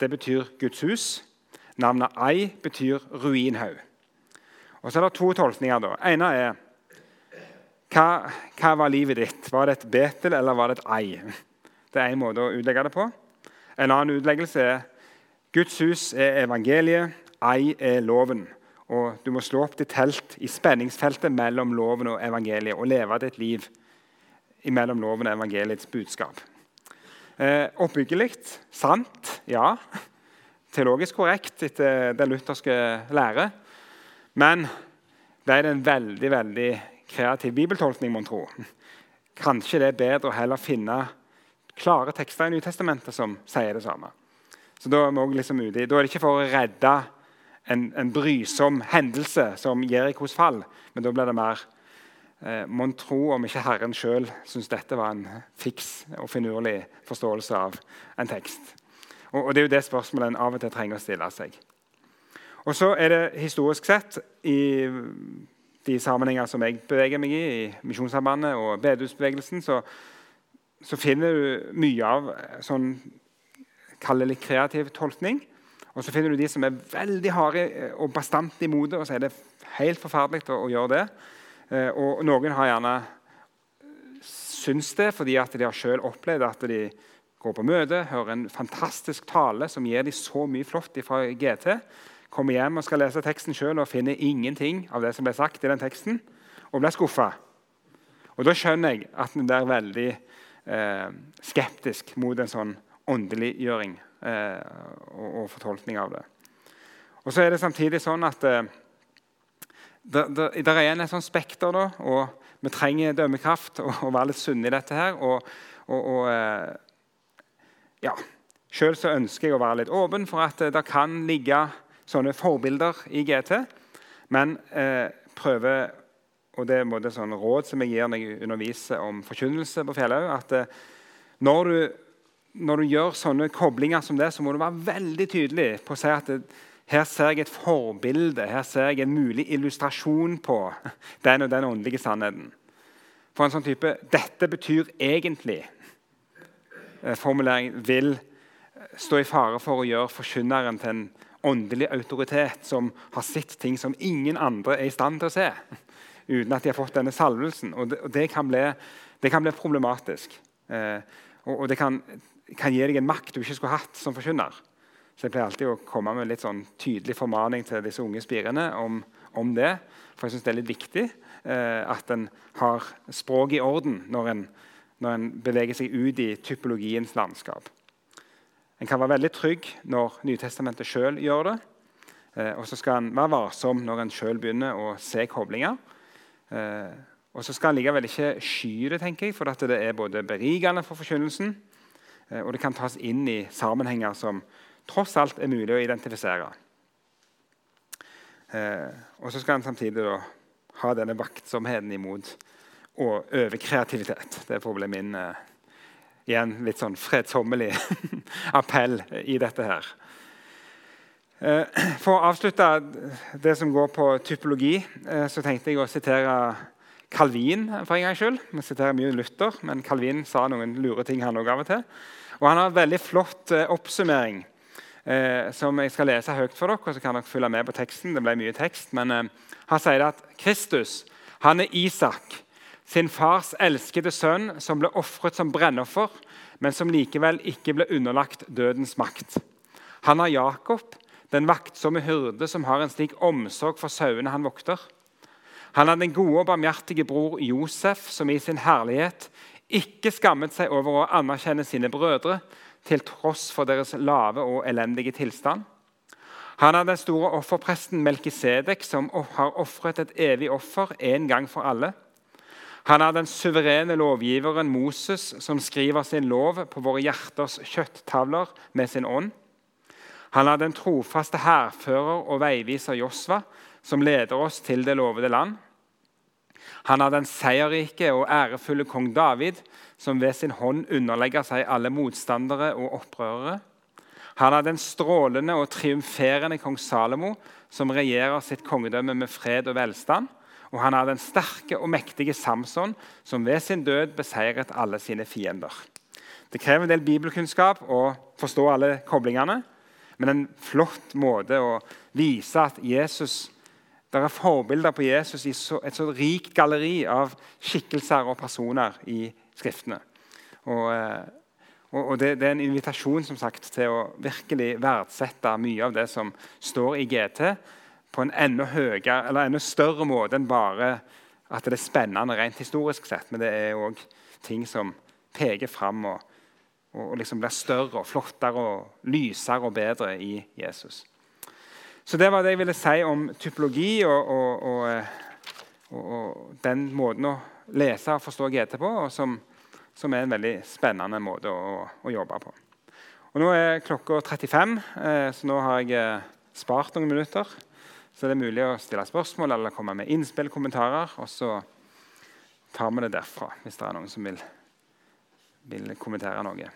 det betyr Guds hus. Navnet Ai betyr ruinhaug. Og Så er det to tolkninger. da. ene er hva, hva, var livet ditt? Var det et Betel eller var det et Ai? Det er én måte å utlegge det på. En annen utleggelse er Guds hus er evangeliet, Ai er loven. Og Du må slå opp ditt telt i spenningsfeltet mellom loven og evangeliet og leve ditt liv mellom loven og evangeliets budskap. Eh, oppbyggelig, sant, ja. Teologisk korrekt etter den lutherske lære. Men det er en veldig veldig kreativ bibeltolkning, mon tro. Kanskje det er bedre å heller finne klare tekster i Nytestamentet som sier det samme. Så Da, liksom da er det ikke for å redde en, en brysom hendelse som Jerikos fall, men da blir det mer eh, Mon tro om ikke Herren sjøl syns dette var en fiks og finurlig forståelse av en tekst. Og, og Det er jo det spørsmålet en av og til trenger å stille seg. Og så er det historisk sett i de sammenhenger som jeg beveger meg i, i Misjonssambandet og bedehusbevegelsen, så, så, finner du mye av sånn Kall det litt kreativ tolkning. Og så finner du de som er veldig harde og bastante imot det, og så er det helt forferdelig å, å gjøre det. Eh, og noen har gjerne syns det fordi at de har selv opplevd at de går på møte, hører en fantastisk tale som gir dem så mye flott fra GT kommer hjem og skal lese teksten sjøl og finner ingenting av det som ble sagt i den teksten, og blir skuffa. Og da skjønner jeg at en er veldig eh, skeptisk mot en sånn åndeliggjøring eh, og, og, fortolkning av det. Og så er det samtidig sånn at eh, det, det, det, er igjen et sånt spekter, da, og vi trenger dømmekraft og, og være litt sunne i dette her. og, og, og eh, ja, Sjøl ønsker jeg å være litt åpen for at det kan ligge sånne forbilder i GT, men eh, prøver og det er et sånn råd som jeg gir når jeg underviser om forkynnelse på Fjellhaug, at eh, når, du, når, du, gjør sånne koblinger som det, så må du være veldig tydelig på å si at det, her ser jeg et forbilde, her ser jeg en mulig illustrasjon på (laughs) den og den åndelige sannheten. For en sånn type 'dette betyr egentlig' eh, vil stå i fare for å gjøre forkynneren til en åndelig autoritet som har sett ting som ingen andre er i stand til å se. (laughs) Uten at de har fått denne salvelsen. Og Det, og det, kan, bli, det kan, bli, problematisk. Eh, og, og, det kan, kan, gi deg en makt du ikke skulle hatt som forkynner. Så Jeg pleier alltid å komme med litt sånn tydelig formaning til disse unge spirene om, om det. For jeg syns det er litt viktig eh, at en har språket i orden når en, når en beveger seg ut i typologiens landskap. En kan være veldig trygg når Nytestamentet sjøl gjør det. Eh, og så skal en være varsom når en sjøl begynner å se koblinger. Eh, og så skal en likevel ikke sky det, tenker jeg, for det er både berigende for forkynnelsen, og det kan tas inn i sammenhenger som tross alt er mulig å identifisere. Eh, og så skal en samtidig da, ha denne vaktsomheten imot og overkreativitet. Det er problemet min. Eh, igjen litt sånn fredsommelig (laughs) appell i dette her. Eh, for å avslutte det som går på typologi, eh, så tenkte jeg å sitere Calvin for en gangs skyld. Vi siterer mye Luther, men Calvin sa noen lure ting han også av og til. Og Han har en veldig flott eh, oppsummering eh, som jeg skal lese høyt for dere. og så kan dere følge med på teksten. Det ble mye tekst, men eh, Han sier at Kristus han er Isak sin fars elskede sønn, som ble ofret som brennoffer, men som likevel ikke ble underlagt dødens makt. Han har Jakob, den vaktsomme hyrde som har en slik omsorg for sauene han vokter. Han er den gode og barmhjertige bror Josef, som i sin herlighet ikke skammet seg over å anerkjenne sine brødre, til tross for deres lave og elendige tilstand. Han er den store offerpresten Melkisedek, som har ofret et evig offer en gang for alle. Han er den suverene lovgiveren Moses, som skriver sin lov på våre hjerters kjøtttavler med sin ånd. Han er den trofaste hærfører og veiviser Josva, som leder oss til det lovede land. Han er den seierrike og ærefulle kong David, som ved sin hånd underlegger seg alle motstandere og opprørere. Han er den strålende og triumferende kong Salomo, som regjerer sitt kongedømme med fred og velstand. Og han er den sterke og mektige Samson, som ved sin død beseiret alle sine fiender. Det krever en del bibelkunnskap å forstå alle koblingene. Men en flott måte å vise at Jesus det er forbilder på Jesus i et så rikt galleri av skikkelser og personer i Skriftene. Eh, og, og det, det, er en invitasjon som sagt, til å virkelig verdsette mye av det som står i GT, på en enda, høyere, enda større måte enn bare at det er spennende rent historisk sett. Men det er òg ting som peker fram og, og liksom blir større og flottere og lysere og bedre i Jesus. Så det var det jeg ville si om typologi og, og, og, og den måten å lese og forstå GT på, som, som er en veldig spennende måte å, å, jobbe på. Og Nå er klokka 35, eh, så nå har jeg eh, spart noen minutter. Så det er mulig å stille spørsmål eller komme med innspill, kommentarer. Og så tar vi det derfra hvis det er noen som vil, vil kommentere noe.